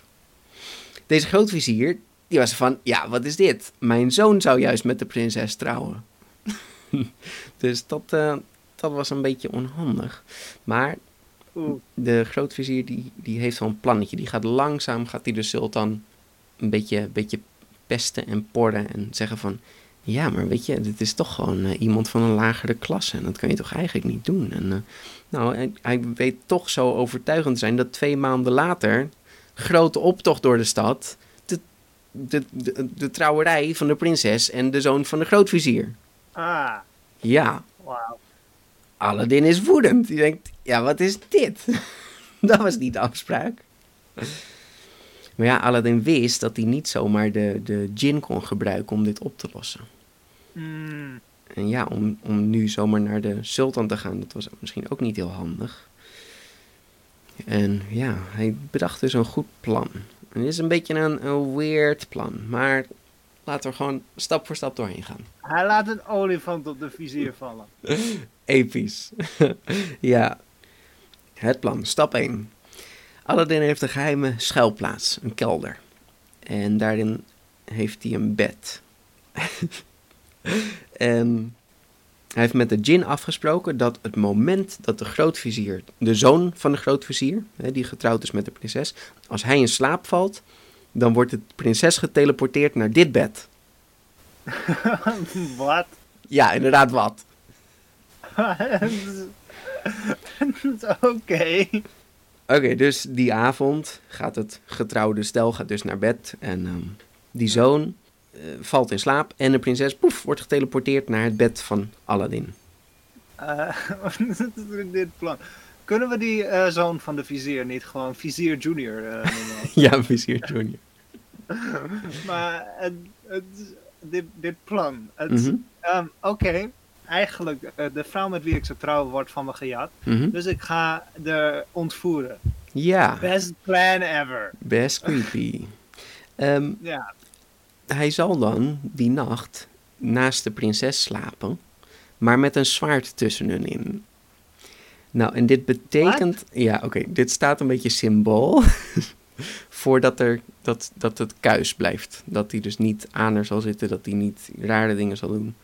Deze grootvizier, die was van, ja, wat is dit? Mijn zoon zou juist met de prinses trouwen. dus dat, eh, dat was een beetje onhandig. Maar de grootvizier die, die heeft wel een plannetje. Die gaat langzaam, gaat hij de sultan een beetje, beetje pesten en porren en zeggen van... Ja, maar weet je, dit is toch gewoon eh, iemand van een lagere klasse. En dat kan je toch eigenlijk niet doen. En eh, nou, hij, hij weet toch zo overtuigend te zijn dat twee maanden later... grote optocht door de stad... De, de, de, de trouwerij van de prinses en de zoon van de grootvizier. Ah, Ja, wauw. Aladdin is woedend. Die denkt, ja, wat is dit? dat was niet de afspraak. Maar ja, Aladdin wist dat hij niet zomaar de, de djinn kon gebruiken om dit op te lossen. Hmm. En ja, om, om nu zomaar naar de sultan te gaan, dat was misschien ook niet heel handig. En ja, hij bedacht dus een goed plan. En dit is een beetje een, een weird plan, maar laten we gewoon stap voor stap doorheen gaan. Hij laat een olifant op de vizier vallen. Episch. ja. Het plan. Stap 1. Aladdin heeft een geheime schuilplaats, een kelder. En daarin heeft hij een bed. en hij heeft met de djinn afgesproken dat het moment dat de grootvizier, de zoon van de grootvizier, die getrouwd is met de prinses, als hij in slaap valt, dan wordt de prinses geteleporteerd naar dit bed. Wat? Ja, inderdaad wat. Oké. Oké, dus die avond gaat het getrouwde stel gaat dus naar bed. En ehm, die zoon eh, valt in slaap. En de prinses, poef, wordt geteleporteerd naar het bed van Aladdin. Is dit plan? kunnen we die eh, zoon van de vizier niet gewoon vizier junior noemen? Ja, Vizier Junior. maar het, het, dit, dit plan. Mhm. ehm, Oké, eigenlijk, eh, de vrouw met wie ik zou trouwen wordt van me gejat. Mhm. Dus ik ga de ontvoeren. Ja, Best plan ever. best creepy. Ehm, Ja, hij zal dan die nacht naast de prinses slapen, maar met een zwaard tussen hun in. Nou, en dit betekent... Ja, oké, dit staat een beetje symbool voordat er, dat, dat het kuis blijft. Dat hij dus niet aan er zal zitten, dat hij niet rare dingen zal doen.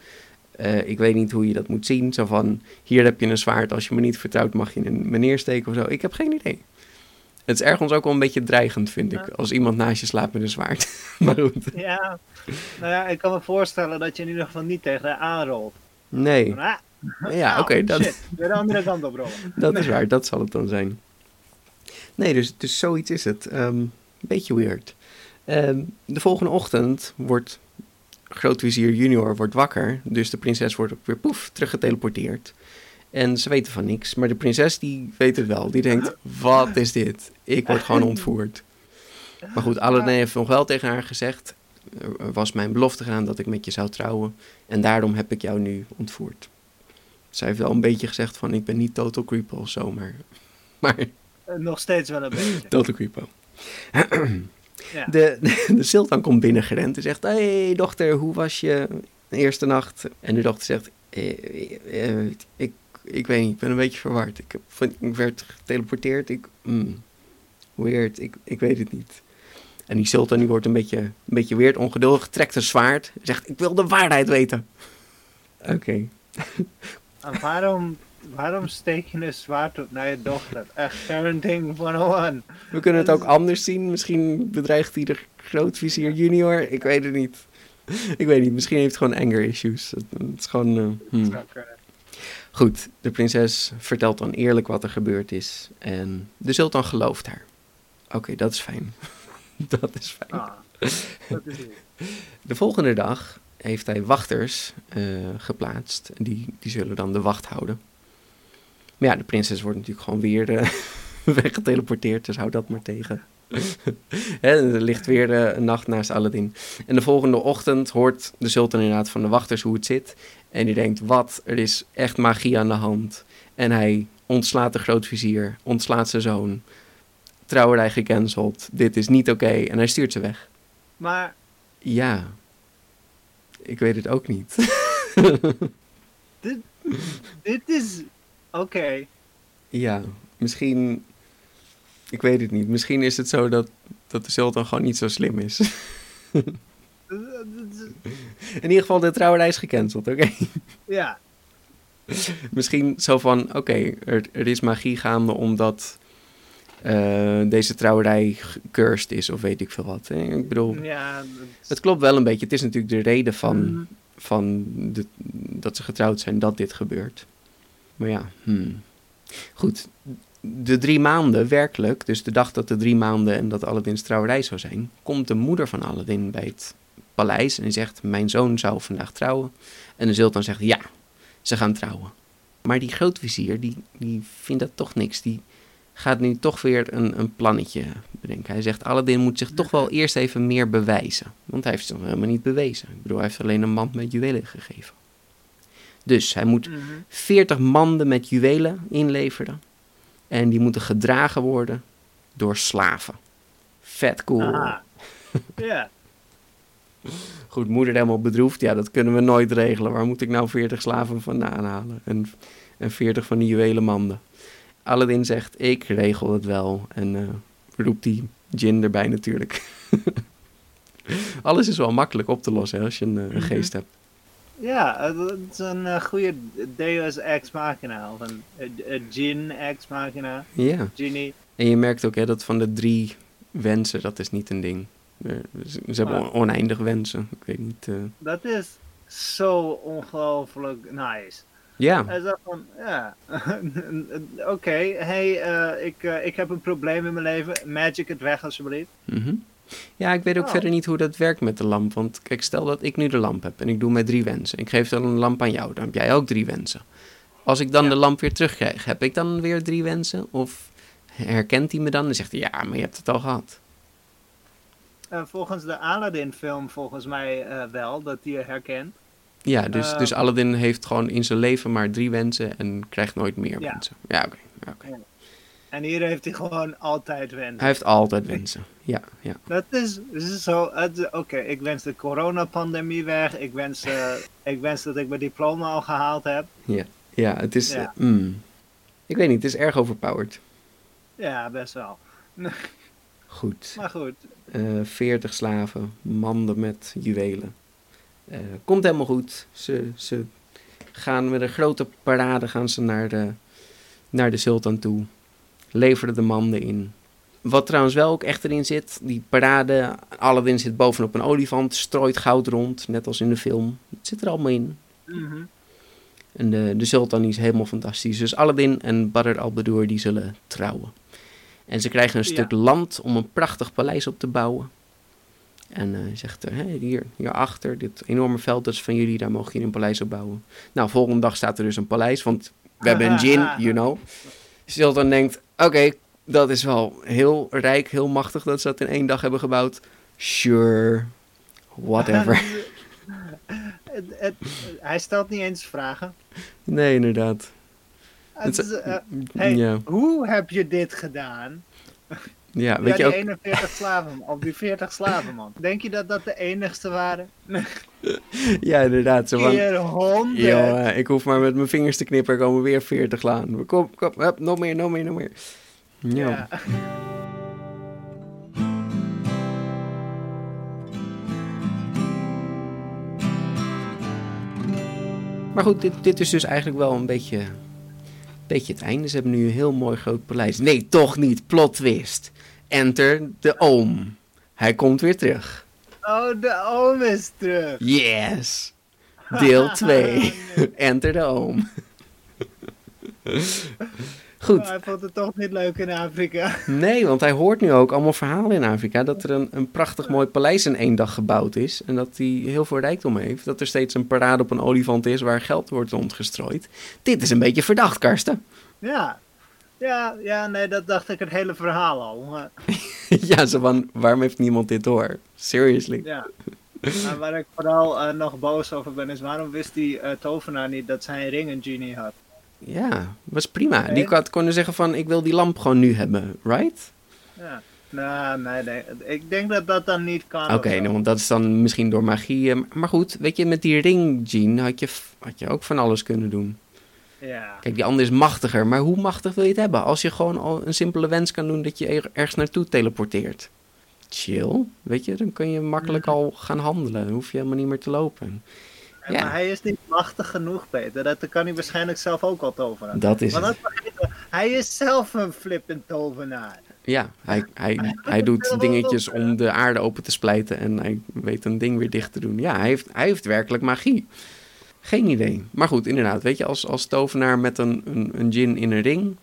Eh, ik weet niet hoe je dat moet zien. Zo van, hier heb je een zwaard, als je me niet vertrouwt mag je een meneer steken of zo. Ik heb geen idee. Het is ergens ook wel een beetje dreigend, vind ik, als iemand naast je slaapt met een zwaard. maar goed. ja. Nou ja, ik kan me voorstellen dat je in ieder geval niet tegen haar aanrolt. Nee. Ah, Ja, oké, au, dat, de andere kant op rollen. dat is waar. Dat zal het dan zijn. Nee, dus, dus zoiets is het. Ehm beetje weird. Ehm, de volgende ochtend wordt grootvizier junior wordt wakker. Dus de prinses wordt ook weer poef, teruggeteleporteerd. En ze weten van niks. Maar de prinses die weet het wel. Die denkt, wat is dit? Ik word gewoon ontvoerd. Maar goed, Aladdin heeft nog wel tegen haar gezegd... Er was mijn belofte gedaan dat ik met je zou trouwen. En daarom heb ik jou nu ontvoerd. Zij heeft wel een beetje gezegd van... Ik ben niet total creepo of zo, maar... Maar Nog steeds wel een beetje. total creepo. Ja. De, de sultan komt binnengerend en zegt... Hé hey, dochter, hoe was je eerste nacht? En de dochter zegt... "Eh, eh, ik, ik weet niet, ik ben een beetje verward. Ik, heb, ik werd geteleporteerd. Ik, mm, weird, ik, ik weet het niet. En die sultan die wordt een beetje, een beetje weird, ongeduldig, trekt een zwaard. Zegt, ik wil de waarheid weten. Oké. En waarom, waarom steek je een zwaard op naar je dochter? Echt parenting 101. We kunnen het ook anders zien. Misschien bedreigt hij de grootvizier junior. Ik weet het niet. Ik weet niet. Misschien heeft hij gewoon anger issues. Het, het is gewoon... eh, hmm. Goed, de prinses vertelt dan eerlijk wat er gebeurd is. En de sultan gelooft haar. Oké, dat is fijn. dat is fijn. Ah, dat is het. De volgende dag heeft hij wachters eh, geplaatst. Die, die zullen dan de wacht houden. Maar ja, de prinses wordt natuurlijk gewoon weer eh, weggeteleporteerd. Dus hou dat maar tegen. Er ligt weer eh, een nacht naast Aladdin. En de volgende ochtend hoort de sultan inderdaad van de wachters hoe het zit. En die denkt, wat, er is echt magie aan de hand. En hij ontslaat de grootvizier, ontslaat zijn zoon. Trouwerij gecanceld, dit is niet oké. En hij stuurt ze weg. Maar Ja. Ik weet het ook niet. dit is... Oké. ja, misschien... Ik weet het niet. Misschien is het zo dat, dat de sultan gewoon niet zo slim is. In ieder geval, de trouwerij is gecanceld, oké? Ja, Misschien zo van, oké, er, er is magie gaande omdat eh, deze trouwerij cursed is of weet ik veel wat. hè. Ik bedoel, ja. dat- het klopt wel een beetje. Het is natuurlijk de reden van, Mhm. van de, dat ze getrouwd zijn dat dit gebeurt. Maar ja, hmm. goed. De drie maanden, werkelijk, dus de dag dat de drie maanden en dat Aladdin's trouwerij zou zijn, komt de moeder van Aladdin bij het paleis en zegt, mijn zoon zou vandaag trouwen. En de sultan zegt, ja, ze gaan trouwen. Maar die grootvizier, die, die vindt dat toch niks. Die gaat nu toch weer een, een plannetje bedenken. Hij zegt, Aladdin moet zich toch wel eerst even meer bewijzen. Want hij heeft zich nog helemaal niet bewezen. Ik bedoel, hij heeft alleen een mand met juwelen gegeven. Dus hij moet Mhm. 40 manden met juwelen inleveren. En die moeten gedragen worden door slaven. Vet cool. Aha. Ja. Goed, moeder helemaal bedroefd. Ja, dat kunnen we nooit regelen. Waar moet ik nou 40 slaven vandaan halen? En, en 40 van die juwelen manden. Aladdin zegt, ik regel het wel. En eh, roept die djinn erbij natuurlijk. Alles is wel makkelijk op te lossen hè, als je een, eh, een Mhm. geest hebt. Ja, het is een eh, goede Deus Ex Machina. Of een, een, een Jin Ex Machina. Ja. Genie. En je merkt ook hè, dat van de drie wensen, dat is niet een ding. Eh, Ze, ze hebben Ah. oneindig wensen. Ik weet niet. eh, Dat is zo ongelooflijk nice. Ja, Hij zegt van, ja, oké, hey, eh, ik, ik heb een probleem in mijn leven. Magic het weg alsjeblieft. mhm. Ja, ik weet ook Oh. verder niet hoe dat werkt met de lamp. Want kijk, stel dat ik nu de lamp heb en ik doe met drie wensen. Ik geef dan een lamp aan jou, dan heb jij ook drie wensen. Als ik dan Ja. de lamp weer terugkrijg, heb ik dan weer drie wensen? Of herkent hij me dan en zegt hij, ja, maar je hebt het al gehad. Eh, volgens de Aladdin-film volgens mij eh, wel, dat die je herkent. Ja, dus, Eh, dus Aladdin heeft gewoon in zijn leven maar drie wensen en krijgt nooit meer Ja. wensen. Ja, oké. ja, oké. En hier heeft hij gewoon altijd wensen. Hij heeft altijd wensen. Ja, ja. Dat is, dat is zo. Oké, ik wens de coronapandemie weg. Ik wens, eh, ik wens dat ik mijn diploma al gehaald heb. Ja, het is... Ja. mm. ik weet niet, het is erg overpowered. Ja, best wel. Goed. Maar goed. Eh 40 slaven, manden met juwelen. Eh, komt helemaal goed. Ze, ze gaan met een grote parade gaan ze naar de, naar de sultan toe. Leveren de manden in. Wat trouwens wel ook echt erin zit, die parade, Aladdin zit bovenop een olifant, strooit goud rond, net als in de film. Het zit er allemaal in. Mhm. En de, de sultan is helemaal fantastisch. Dus Aladdin en Badr al-Badoer die zullen trouwen. En ze krijgen een Ja. stuk land om een prachtig paleis op te bouwen. En eh, hij zegt, eh, hey, hier, hierachter, dit enorme veld dat is van jullie, daar mogen jullie een paleis op bouwen. Nou, volgende dag staat er dus een paleis, want we hebben een djinn, you know. Sultan denkt, oké, dat is wel heel rijk, heel machtig dat ze dat in één dag hebben gebouwd. Sure, whatever. Het, het, hij stelt niet eens vragen. nee, inderdaad. Het eh, hey. Hoe heb je dit gedaan? Ja, weet ja, je die ook... 41 slaven, of die 40 slaven, man. Denk je dat dat de enigste waren? Ja, inderdaad. Zo van, Keer 100. joh, eh, ik hoef maar met mijn vingers te knippen, er komen weer 40 laan. Kom, kom, hup, nog meer, nog meer, nog meer. Ja. Ja. Maar goed, dit, dit is dus eigenlijk wel een beetje, beetje het einde. Ze hebben nu een heel mooi groot paleis. Nee, toch niet. Plot twist. Enter de oom. Hij komt weer terug. Oh, de oom is terug. Yes. Deel 2. Enter de oom. Goed. Oh, hij vond het toch niet leuk in Afrika. Nee, want hij hoort nu ook allemaal verhalen in Afrika. Dat er een, een prachtig mooi paleis in één dag gebouwd is. En dat hij heel veel rijkdom heeft. Dat er steeds een parade op een olifant is waar geld wordt rondgestrooid. Dit is een beetje verdacht, Karsten. Ja. Ja, ja, nee, dat dacht ik het hele verhaal al. Maar, ja, zo van, waarom heeft niemand dit door? Seriously. ja. Maar waar ik vooral eh, nog boos over ben, is waarom wist die eh, tovenaar niet dat zijn ring een genie had? Ja, was prima. Nee. Die had kunnen zeggen van, ik wil die lamp gewoon nu hebben, right? Ja. Nou, nee, nee, ik denk dat dat dan niet kan. Oké, nou, want dat is dan misschien door magie. eh, Maar goed, weet je, met die ring, Gene, had je, had je ook van alles kunnen doen. Ja. Kijk, die ander is machtiger, maar hoe machtig wil je het hebben? Als je gewoon al een simpele wens kan doen dat je er- ergens naartoe teleporteert. Chill, weet je, dan kun je makkelijk Mhm. al gaan handelen. Dan hoef je helemaal niet meer te lopen. Ja, Ja. Maar hij is niet machtig genoeg, Peter. Dat kan hij waarschijnlijk zelf ook al toveren. Dat is Want het. dat. Hij is zelf een flippend tovenaar. Ja, hij, hij, hij doet dingetjes om de aarde open te splijten en hij weet een ding weer dicht te doen. Ja, hij heeft, hij heeft werkelijk magie. Geen idee. Maar goed, inderdaad, weet je, als, als tovenaar met een, een, een gin in een ring,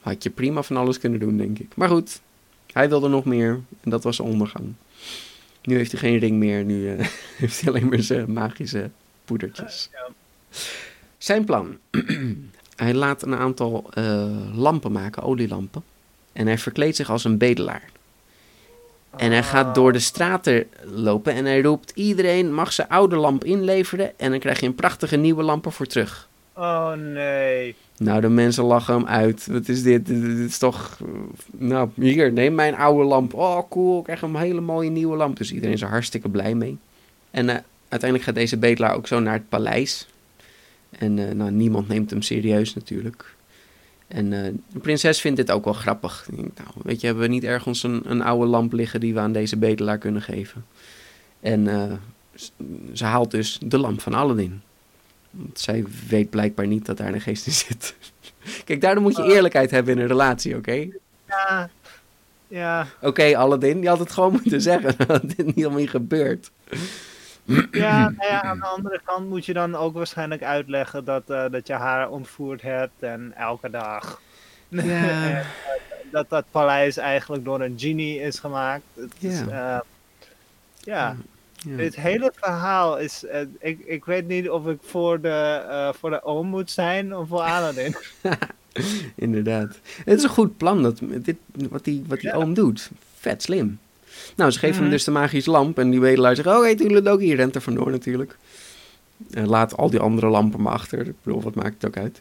had je prima van alles kunnen doen, denk ik. Maar goed, hij wilde nog meer en dat was ondergang. Nu heeft hij geen ring meer, nu eh, heeft hij alleen maar zijn magische poedertjes. Ja. Zijn plan. hij laat een aantal eh, lampen maken, olielampen. En hij verkleedt zich als een bedelaar. En hij gaat door de straten lopen en hij roept: iedereen mag zijn oude lamp inleveren en dan krijg je een prachtige nieuwe lamp ervoor terug. Oh nee. Nou, de mensen lachen hem uit. Wat is dit? Dit, dit is toch. Nou, hier, neem mijn oude lamp. Oh, cool, ik krijg een hele mooie nieuwe lamp. Dus iedereen is er hartstikke blij mee. En eh, uiteindelijk gaat deze bedelaar ook zo naar het paleis. En eh, nou, niemand neemt hem serieus natuurlijk. En eh, de prinses vindt dit ook wel grappig. Nou, weet je, hebben we niet ergens een, een oude lamp liggen die we aan deze bedelaar kunnen geven? En eh, ze haalt dus de lamp van Aladdin. Want zij weet blijkbaar niet dat daar een geest in zit. Kijk, daardoor moet je eerlijkheid hebben in een relatie, oké? Ja. Ja. Oké, Aladdin, je had het gewoon moeten zeggen dat dit niet helemaal niet gebeurt. Ja, nou ja, aan de andere kant moet je dan ook waarschijnlijk uitleggen dat, eh, dat je haar ontvoerd hebt en elke dag. Ja. En, dat dat paleis eigenlijk door een genie is gemaakt. Het is, Ja. eh, ja. Ja. Dit hele verhaal is. eh, ik, ik weet niet of ik voor de, eh, voor de oom moet zijn of voor Aladdin. Inderdaad. Het is een goed plan, dat, dit, wat die, wat die Ja. oom doet. Vet slim. Nou, ze geven hem Mhm. dus de magische lamp en die wedelaar zegt, oh, hey, ook hier rent er vandoor natuurlijk. En laat al die andere lampen maar achter. Ik bedoel, wat maakt het ook uit?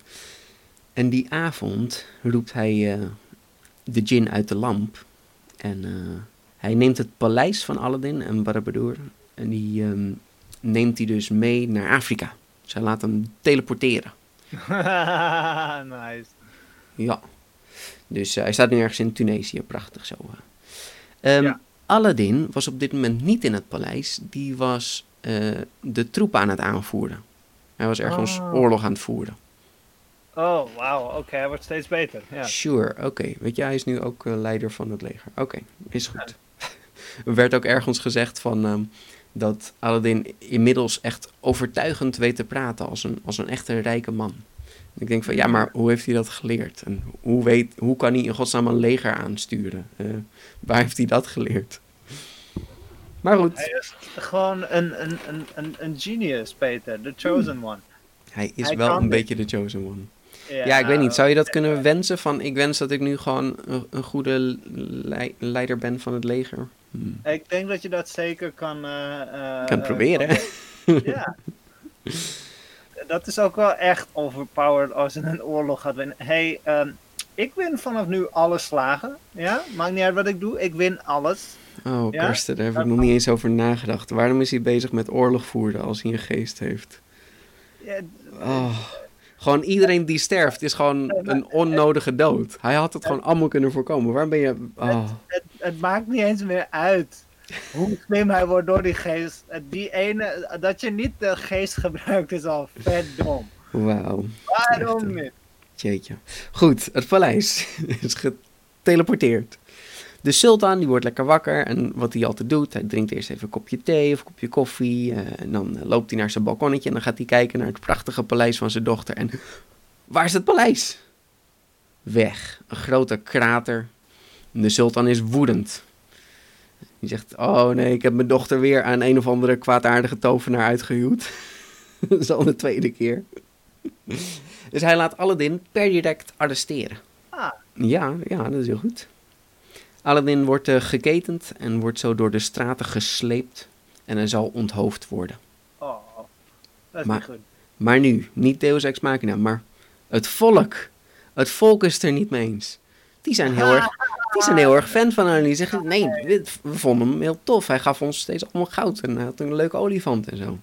En die avond roept hij eh, de djinn uit de lamp. En eh, hij neemt het paleis van Aladdin en Barabadour. En die ehm, neemt hij dus mee naar Afrika. Zij laat hem teleporteren. nice. Ja. Dus eh, hij staat nu ergens in Tunesië, prachtig zo. eh. Ehm, Ja. Aladdin was op dit moment niet in het paleis, die was eh, de troepen aan het aanvoeren. Hij was ergens Oh. oorlog aan het voeren. Oh, wauw. Oké, hij wordt steeds beter. Sure, oké. Weet je, hij is nu ook eh, leider van het leger. Oké, is goed. er werd ook ergens gezegd van ehm, dat Aladdin inmiddels echt overtuigend weet te praten als een, als een echte rijke man. Ik denk van, ja, maar hoe heeft hij dat geleerd? En hoe, weet, hoe kan hij in godsnaam een leger aansturen? Eh, waar heeft hij dat geleerd? Maar goed, Hij is gewoon een, een, een, een, een genius, Peter. The chosen one. hij is hij wel een dit. beetje de chosen one. Ja, ik weet niet. Zou je dat kunnen wensen? Van, ik wens dat ik nu gewoon een, een goede lei- leider ben van het leger. Hmm. Ik denk dat je dat zeker kan... eh, eh, kan eh, proberen. kan- ja. Dat is ook wel echt overpowered als je een oorlog gaat winnen. hey, ehm, ik win vanaf nu alle slagen. Ja, maakt niet uit wat ik doe. Ik win alles. Oh? Karsten, daar heb ik nog niet eens over nagedacht. Waarom is hij bezig met oorlog voeren als hij een geest heeft? Oh. Gewoon iedereen die sterft is gewoon een onnodige dood. Hij had het gewoon allemaal kunnen voorkomen. Waarom ben je... Oh. het, het maakt niet eens meer uit hoe slim hij wordt door die geest. Die ene, dat je niet de geest gebruikt is al vet dom. Wauw. Waarom niet? Jeetje. Goed, het paleis is geteleporteerd. De sultan die wordt lekker wakker en wat hij altijd doet, hij drinkt eerst even een kopje thee of een kopje koffie. eh, en dan eh, loopt hij naar zijn balkonnetje en dan gaat hij kijken naar het prachtige paleis van zijn dochter. En waar is het paleis? Weg. Een grote krater. De sultan is woedend. Die zegt, oh nee, ik heb mijn dochter weer aan een of andere kwaadaardige tovenaar uitgehuwd. Dat is al de tweede keer. Dus hij laat Aladdin per direct arresteren. Ah. Ja, ja, dat is heel goed. Aladdin wordt eh, geketend en wordt zo door de straten gesleept en hij zal onthoofd worden. Oh, dat is Maar- niet goed. Maar nu, niet Deus Ex Machina, maar het volk. Het volk is het er niet mee eens. Die zijn heel erg, die zijn heel erg fan van hem. Die zeggen, nee, we, we vonden hem heel tof. Hij gaf ons steeds allemaal goud en hij had een leuke olifant en zo.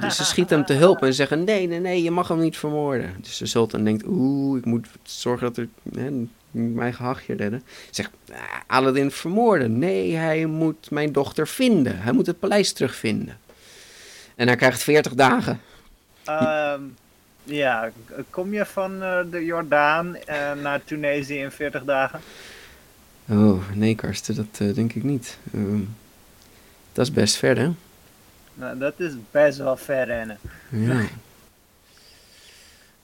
Dus ze schieten hem te hulp en zeggen, nee, nee, nee, je mag hem niet vermoorden. Dus de sultan denkt, oeh, ik moet zorgen dat er hè, mijn eigen hachje redden. Zegt, ah, Aladdin vermoorden. Nee, hij moet mijn dochter vinden. Hij moet het paleis terugvinden. En hij krijgt 40 dagen. Ehm, ja, kom je van eh, de Jordaan eh, naar Tunesië in 40 dagen? Oh, nee, Karsten, dat eh, denk ik niet. Ehm, dat is best ver, hè? Nou, dat is best wel ver rennen. Ja.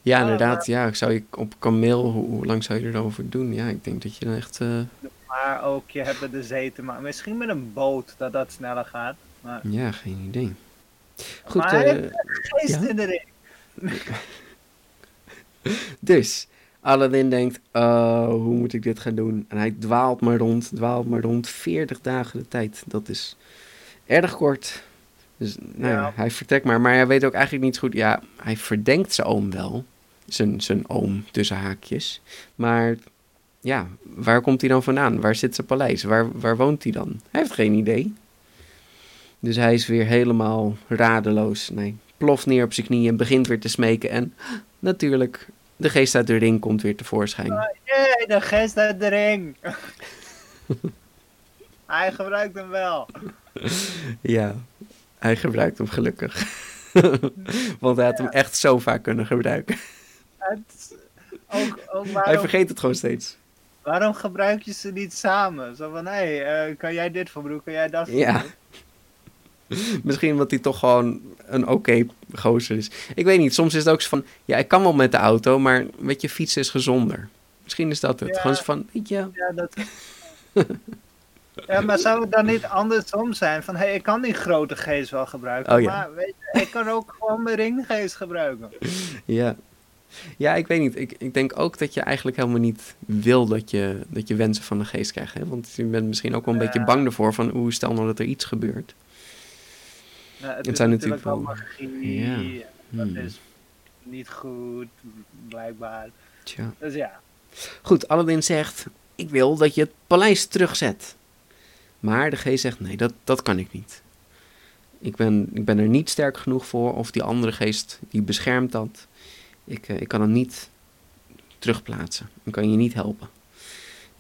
Ja, Ah, inderdaad. Ja, zou je op kameel, hoe, hoe lang zou je erover doen? Ja, ik denk dat je dan echt... eh, Maar ook, je hebt de zee te maken. Misschien met een boot dat dat sneller gaat. Maar, ja, geen idee. Goed, maar eh, geest ja? in de ring. dus Aladdin denkt, oh, hoe moet ik dit gaan doen? En hij dwaalt maar rond, dwaalt maar rond. 40 dagen de tijd, dat is erg kort. Dus nou ja, hij vertrekt maar. Maar hij weet ook eigenlijk niet goed. Ja, hij verdenkt zijn oom wel. Zijn, zijn oom, tussen haakjes. Maar ja, waar komt hij dan vandaan? Waar zit zijn paleis? Waar, waar woont hij dan? Hij heeft geen idee. Dus hij is weer helemaal radeloos. Nee, ploft neer op zijn knieën en begint weer te smeken. En natuurlijk, de geest uit de ring komt weer tevoorschijn. Jee, de geest uit de ring. Hij gebruikt hem wel. Ja, hij gebruikt hem gelukkig. Want hij had hem echt zo vaak kunnen gebruiken. Het, ook, ook Hij vergeet het gewoon steeds. waarom gebruik je ze niet samen? Zo van, hé, hey, eh, kan jij dit voor? Kan jij dat voor Ja. Misschien omdat hij toch gewoon een oké gozer is. Ik weet niet, soms is het ook zo van... Ja, ik kan wel met de auto, maar weet je, fietsen is gezonder. Misschien is dat het. Ja. Gewoon zo van, weet je... Ja, dat... Ja, maar zou het dan niet andersom zijn? Van, hé, hey, ik kan die grote geest wel gebruiken, Oh, ja. maar weet je, ik kan ook gewoon mijn ringgeest gebruiken. Ja. Ja, ik weet niet. Ik, ik denk ook dat je eigenlijk helemaal niet wil dat je, dat je wensen van de geest krijgt. Hè? Want je bent misschien ook wel een beetje bang ervoor van, hoe stel nou dat er iets gebeurt. Het, zijn natuurlijk wel wel- magie, Ja. dat Hmm. is niet goed, blijkbaar. Tja. Dus ja, Goed, Aladdin zegt, ik wil dat je het paleis terugzet. Maar de geest zegt, nee, dat, dat kan ik niet. Ik ben, ik ben er niet sterk genoeg voor, of die andere geest, die beschermt dat. Ik, eh, ik kan hem niet terugplaatsen. Ik kan je niet helpen.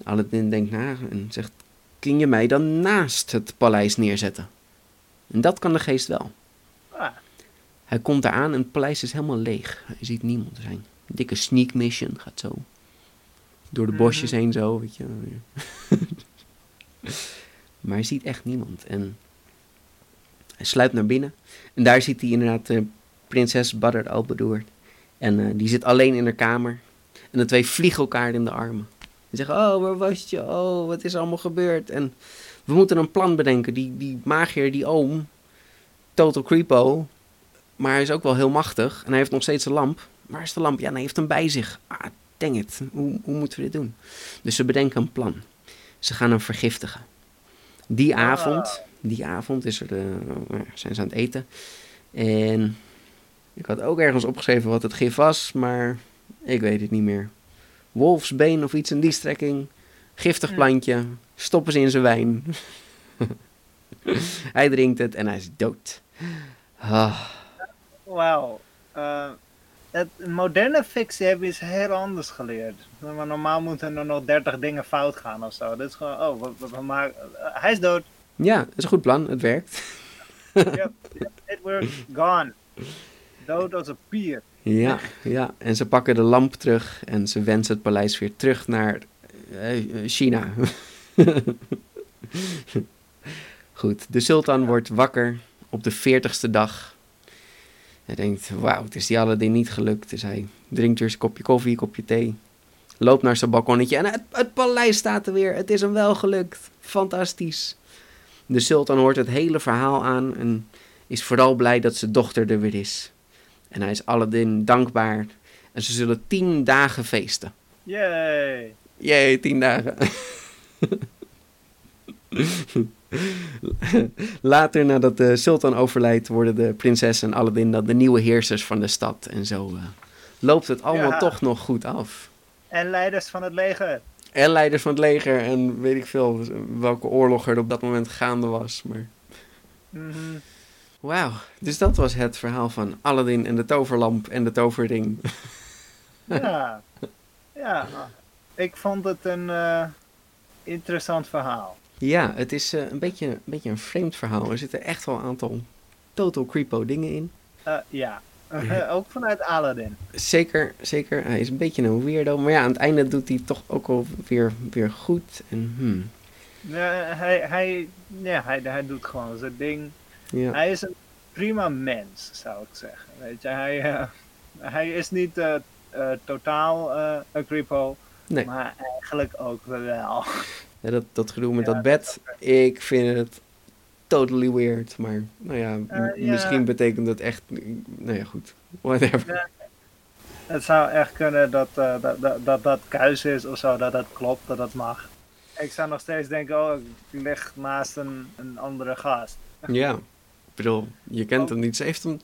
Aladdin denkt na en zegt, kun je mij dan naast het paleis neerzetten? En dat kan de geest wel. ah, Hij komt eraan en het paleis is helemaal leeg. Hij ziet niemand zijn. Dikke sneak mission gaat zo. Door de bosjes Mhm. heen zo, weet je. maar hij ziet echt niemand. En hij sluipt naar binnen. En daar ziet hij inderdaad eh, prinses Badr al-Badoer. En eh, die zit alleen in haar kamer. En de twee vliegen elkaar in de armen. En zeggen, oh, waar was je? Oh, wat is er allemaal gebeurd? En we moeten een plan bedenken. Die, die magier, die oom, Total Creepo, maar hij is ook wel heel machtig. En hij heeft nog steeds een lamp. Waar is de lamp? Ja, hij heeft hem bij zich. Ah, dang it. Hoe, hoe moeten we dit doen? Dus ze bedenken een plan. Ze gaan hem vergiftigen. Die Ah. avond, die avond is er de, ja, zijn ze aan het eten. En ik had ook ergens opgeschreven wat het gif was, maar ik weet het niet meer. Wolfsbeen of iets in die strekking. Giftig plantje. Stoppen ze in zijn wijn. hij drinkt het en hij is dood. Ah. wauw. Eh, het moderne fictie hebben iets heel anders geleerd. Maar normaal moeten er nog 30 dingen fout gaan of zo. Dit is gewoon, oh, we, we- we maken, eh, hij is dood. Ja, dat is een goed plan. Het werkt. Yep, yep, it worked, gone. Dood als een pier. Ja, ja. En ze pakken de lamp terug en ze wensen het paleis weer terug naar eh, China. Goed, de sultan wordt wakker op de veertigste dag. Hij denkt, wauw, het is die Aladdin niet gelukt. Dus hij drinkt weer zijn kopje koffie, een kopje thee. Loopt naar zijn balkonnetje en het, het paleis staat er weer. Het is hem wel gelukt. Fantastisch. De sultan hoort het hele verhaal aan en is vooral blij dat zijn dochter er weer is. En hij is Aladdin dankbaar. En ze zullen tien dagen feesten. Yay. Jee, tien dagen. Later, nadat de sultan overlijdt, worden de prinses en Aladdin dan de nieuwe heersers van de stad. En zo eh, loopt het allemaal Ja. toch nog goed af. En leiders van het leger. En leiders van het leger en weet ik veel welke oorlog er op dat moment gaande was. Maar Mhm. Wauw, dus dat was het verhaal van Aladdin en de toverlamp en de toverring. Ja. ja, ik vond het een eh, interessant verhaal. Ja, het is eh, een, beetje, een beetje een vreemd verhaal. Er zitten echt wel een aantal total creepo dingen in. Eh, ja, ook vanuit Aladdin. Zeker, zeker. Hij is een beetje een weirdo. Maar ja, aan het einde doet hij toch ook wel weer, weer goed. En hmm, hij, hij, ja, hij, hij doet gewoon zijn ding. Ja. Hij is een prima mens, zou ik zeggen. Weet je, hij, eh, hij is niet eh, eh, totaal een Nee. maar eigenlijk ook wel. Ja, dat, dat gedoe met Ja, dat bed, ik vind het totally weird. Maar nou ja, misschien betekent het echt... Nou ja, goed. Whatever. Het zou echt kunnen dat dat, dat, dat, dat kuis is of zo, dat dat klopt, dat dat mag. Ik zou nog steeds denken, oh, ik lig naast een, een andere gast. Ja. Ik bedoel, je kent hem niet. Ze heeft hem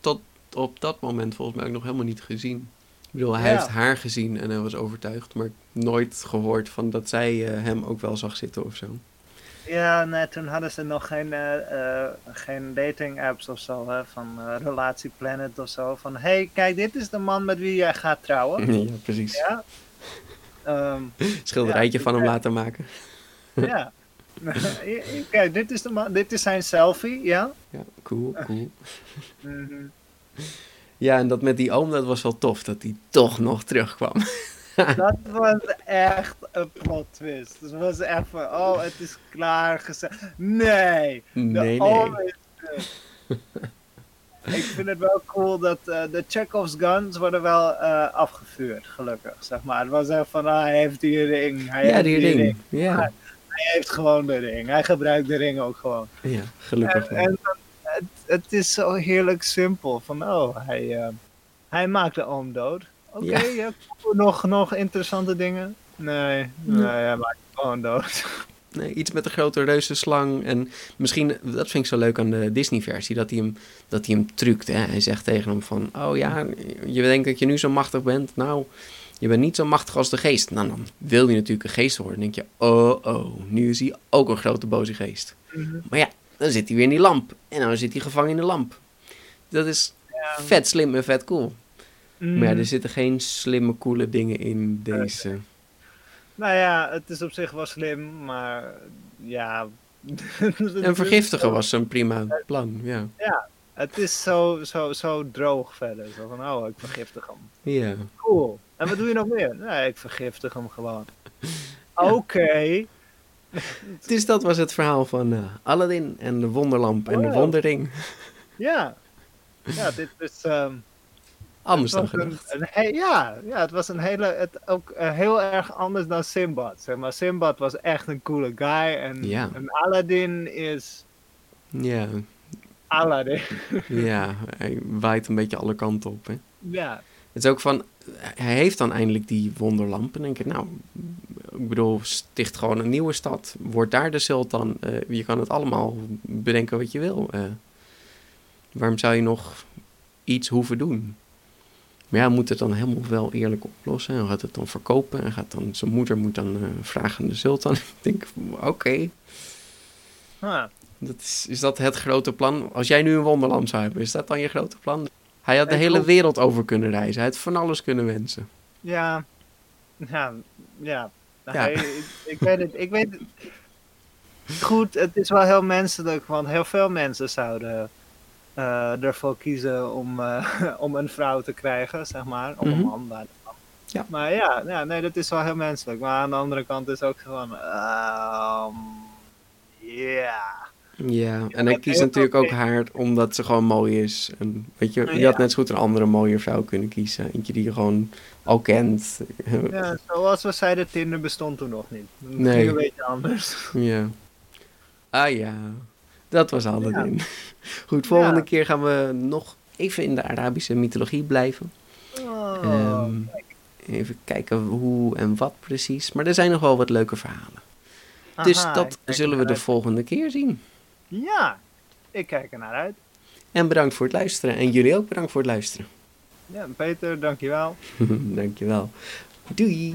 tot op dat moment volgens mij ook nog helemaal niet gezien. Ik bedoel, hij Ja. heeft haar gezien en hij was overtuigd. Maar nooit gehoord van dat zij eh, hem ook wel zag zitten of zo. Ja, nee, toen hadden ze nog geen, eh, geen dating apps of zo, hè, van eh, Relatieplanet of zo. Van, hey, kijk, dit is de man met wie jij gaat trouwen. ja, precies. Ja. Ehm, Schilderijtje Ja, van hem laten maken. ja. kijk, dit is, de dit is zijn selfie, ja. Ja, cool, cool. Mhm. Ja, en dat met die oom, dat was wel tof. Dat hij toch nog terugkwam. Dat was echt een plot twist. Dus het was echt van, oh, het is klaar gezegd. Nee, de Nee, oom nee. is terug. Ik vind het wel cool dat eh, de Chekhov's guns worden wel eh, afgevuurd, gelukkig, zeg maar. Het was echt van, ah, hij heeft die ring, hij Ja, heeft die ring. Ja. Hij heeft gewoon de ring. Hij gebruikt de ring ook gewoon. Ja, gelukkig En, en het, het is zo heerlijk simpel. Van, oh, hij, eh, hij maakt de oom dood. Oké, ja. nog, nog interessante dingen? Nee, nee, hij maakt gewoon dood. Nee, iets met een grote reuzenslang. En misschien, dat vind ik zo leuk aan de Disney-versie, dat hij hem, dat hij hem truct. Hè? Hij zegt tegen hem van, oh ja, je denkt dat je nu zo machtig bent. Nou, je bent niet zo machtig als de geest. Nou, dan wil hij natuurlijk een geest worden. Dan denk je, oh, oh, nu is hij ook een grote boze geest. Maar ja, dan zit hij weer in die lamp. En dan zit hij gevangen in de lamp. Dat is vet slim en vet cool. Mm. Maar ja, er zitten geen slimme, coole dingen in deze. Nou ja, het is op zich wel slim, maar ja. En vergiftigen was een prima plan, ja. Het is zo, zo, zo droog verder. Zo van, oh, ik vergiftig hem. Ja, Cool. En wat doe je nog meer? Nee, ik vergiftig hem gewoon. Oké. Dus dat was het verhaal van eh, Aladdin en de wonderlamp en de Wow. wondering. Ja. Ja, dit is... ehm, Anders dan een, gedacht. een ja, ja, het was een hele... Het, ook eh, heel erg anders dan Simbad. Zeg maar, Simbad was echt een coole guy. En, Ja. en Aladdin is Ja, Aladdin. ja, hij waait een beetje alle kanten op. Hè. ja. Het is ook van, hij heeft dan eindelijk die wonderlamp. En denk ik, nou, ik bedoel, sticht gewoon een nieuwe stad. Word daar de sultan. Eh, je kan het allemaal bedenken wat je wil. Eh, waarom zou je nog iets hoeven doen? Maar ja, moet het dan helemaal wel eerlijk oplossen. Hij gaat het dan verkopen. En gaat dan, zijn moeder moet dan eh, vragen aan de sultan. ik denk, oké, Huh. dat is, is dat het grote plan? Als jij nu een wonderlamp zou hebben, is dat dan je grote plan? Hij had de hele wereld over kunnen reizen. Hij had van alles kunnen wensen. Ja. Ja. Ja. Ik, ik weet het. Ik weet het. Goed, het is wel heel menselijk, want heel veel mensen zouden eh, ervoor kiezen om, eh, om een vrouw te krijgen, zeg maar. Of een Mhm. man. Ja. maar ja, ja, nee, dat is wel heel menselijk. Maar aan de andere kant is ook gewoon. ehm, Ja. Ja, en hij dat kiest heel natuurlijk ook haar omdat ze gewoon mooi is. En weet je, je Ja. had net zo goed een andere mooie vrouw kunnen kiezen. Eentje die je gewoon al kent. ja, zoals we zeiden, Tinder bestond toen nog niet. Het Nee. ging een beetje anders. Ja. Ah ja, dat was Aladdin. Goed, volgende Ja. keer gaan we nog even in de Arabische mythologie blijven. Oh, Ehm, even kijken hoe en wat precies. Maar er zijn nog wel wat leuke verhalen. Dus aha, ik dat zullen we de uit. volgende keer zien. Ja, ik kijk er naar uit. En bedankt voor het luisteren. En jullie ook bedankt voor het luisteren. Ja, Peter, dankjewel. Dankjewel. Doei.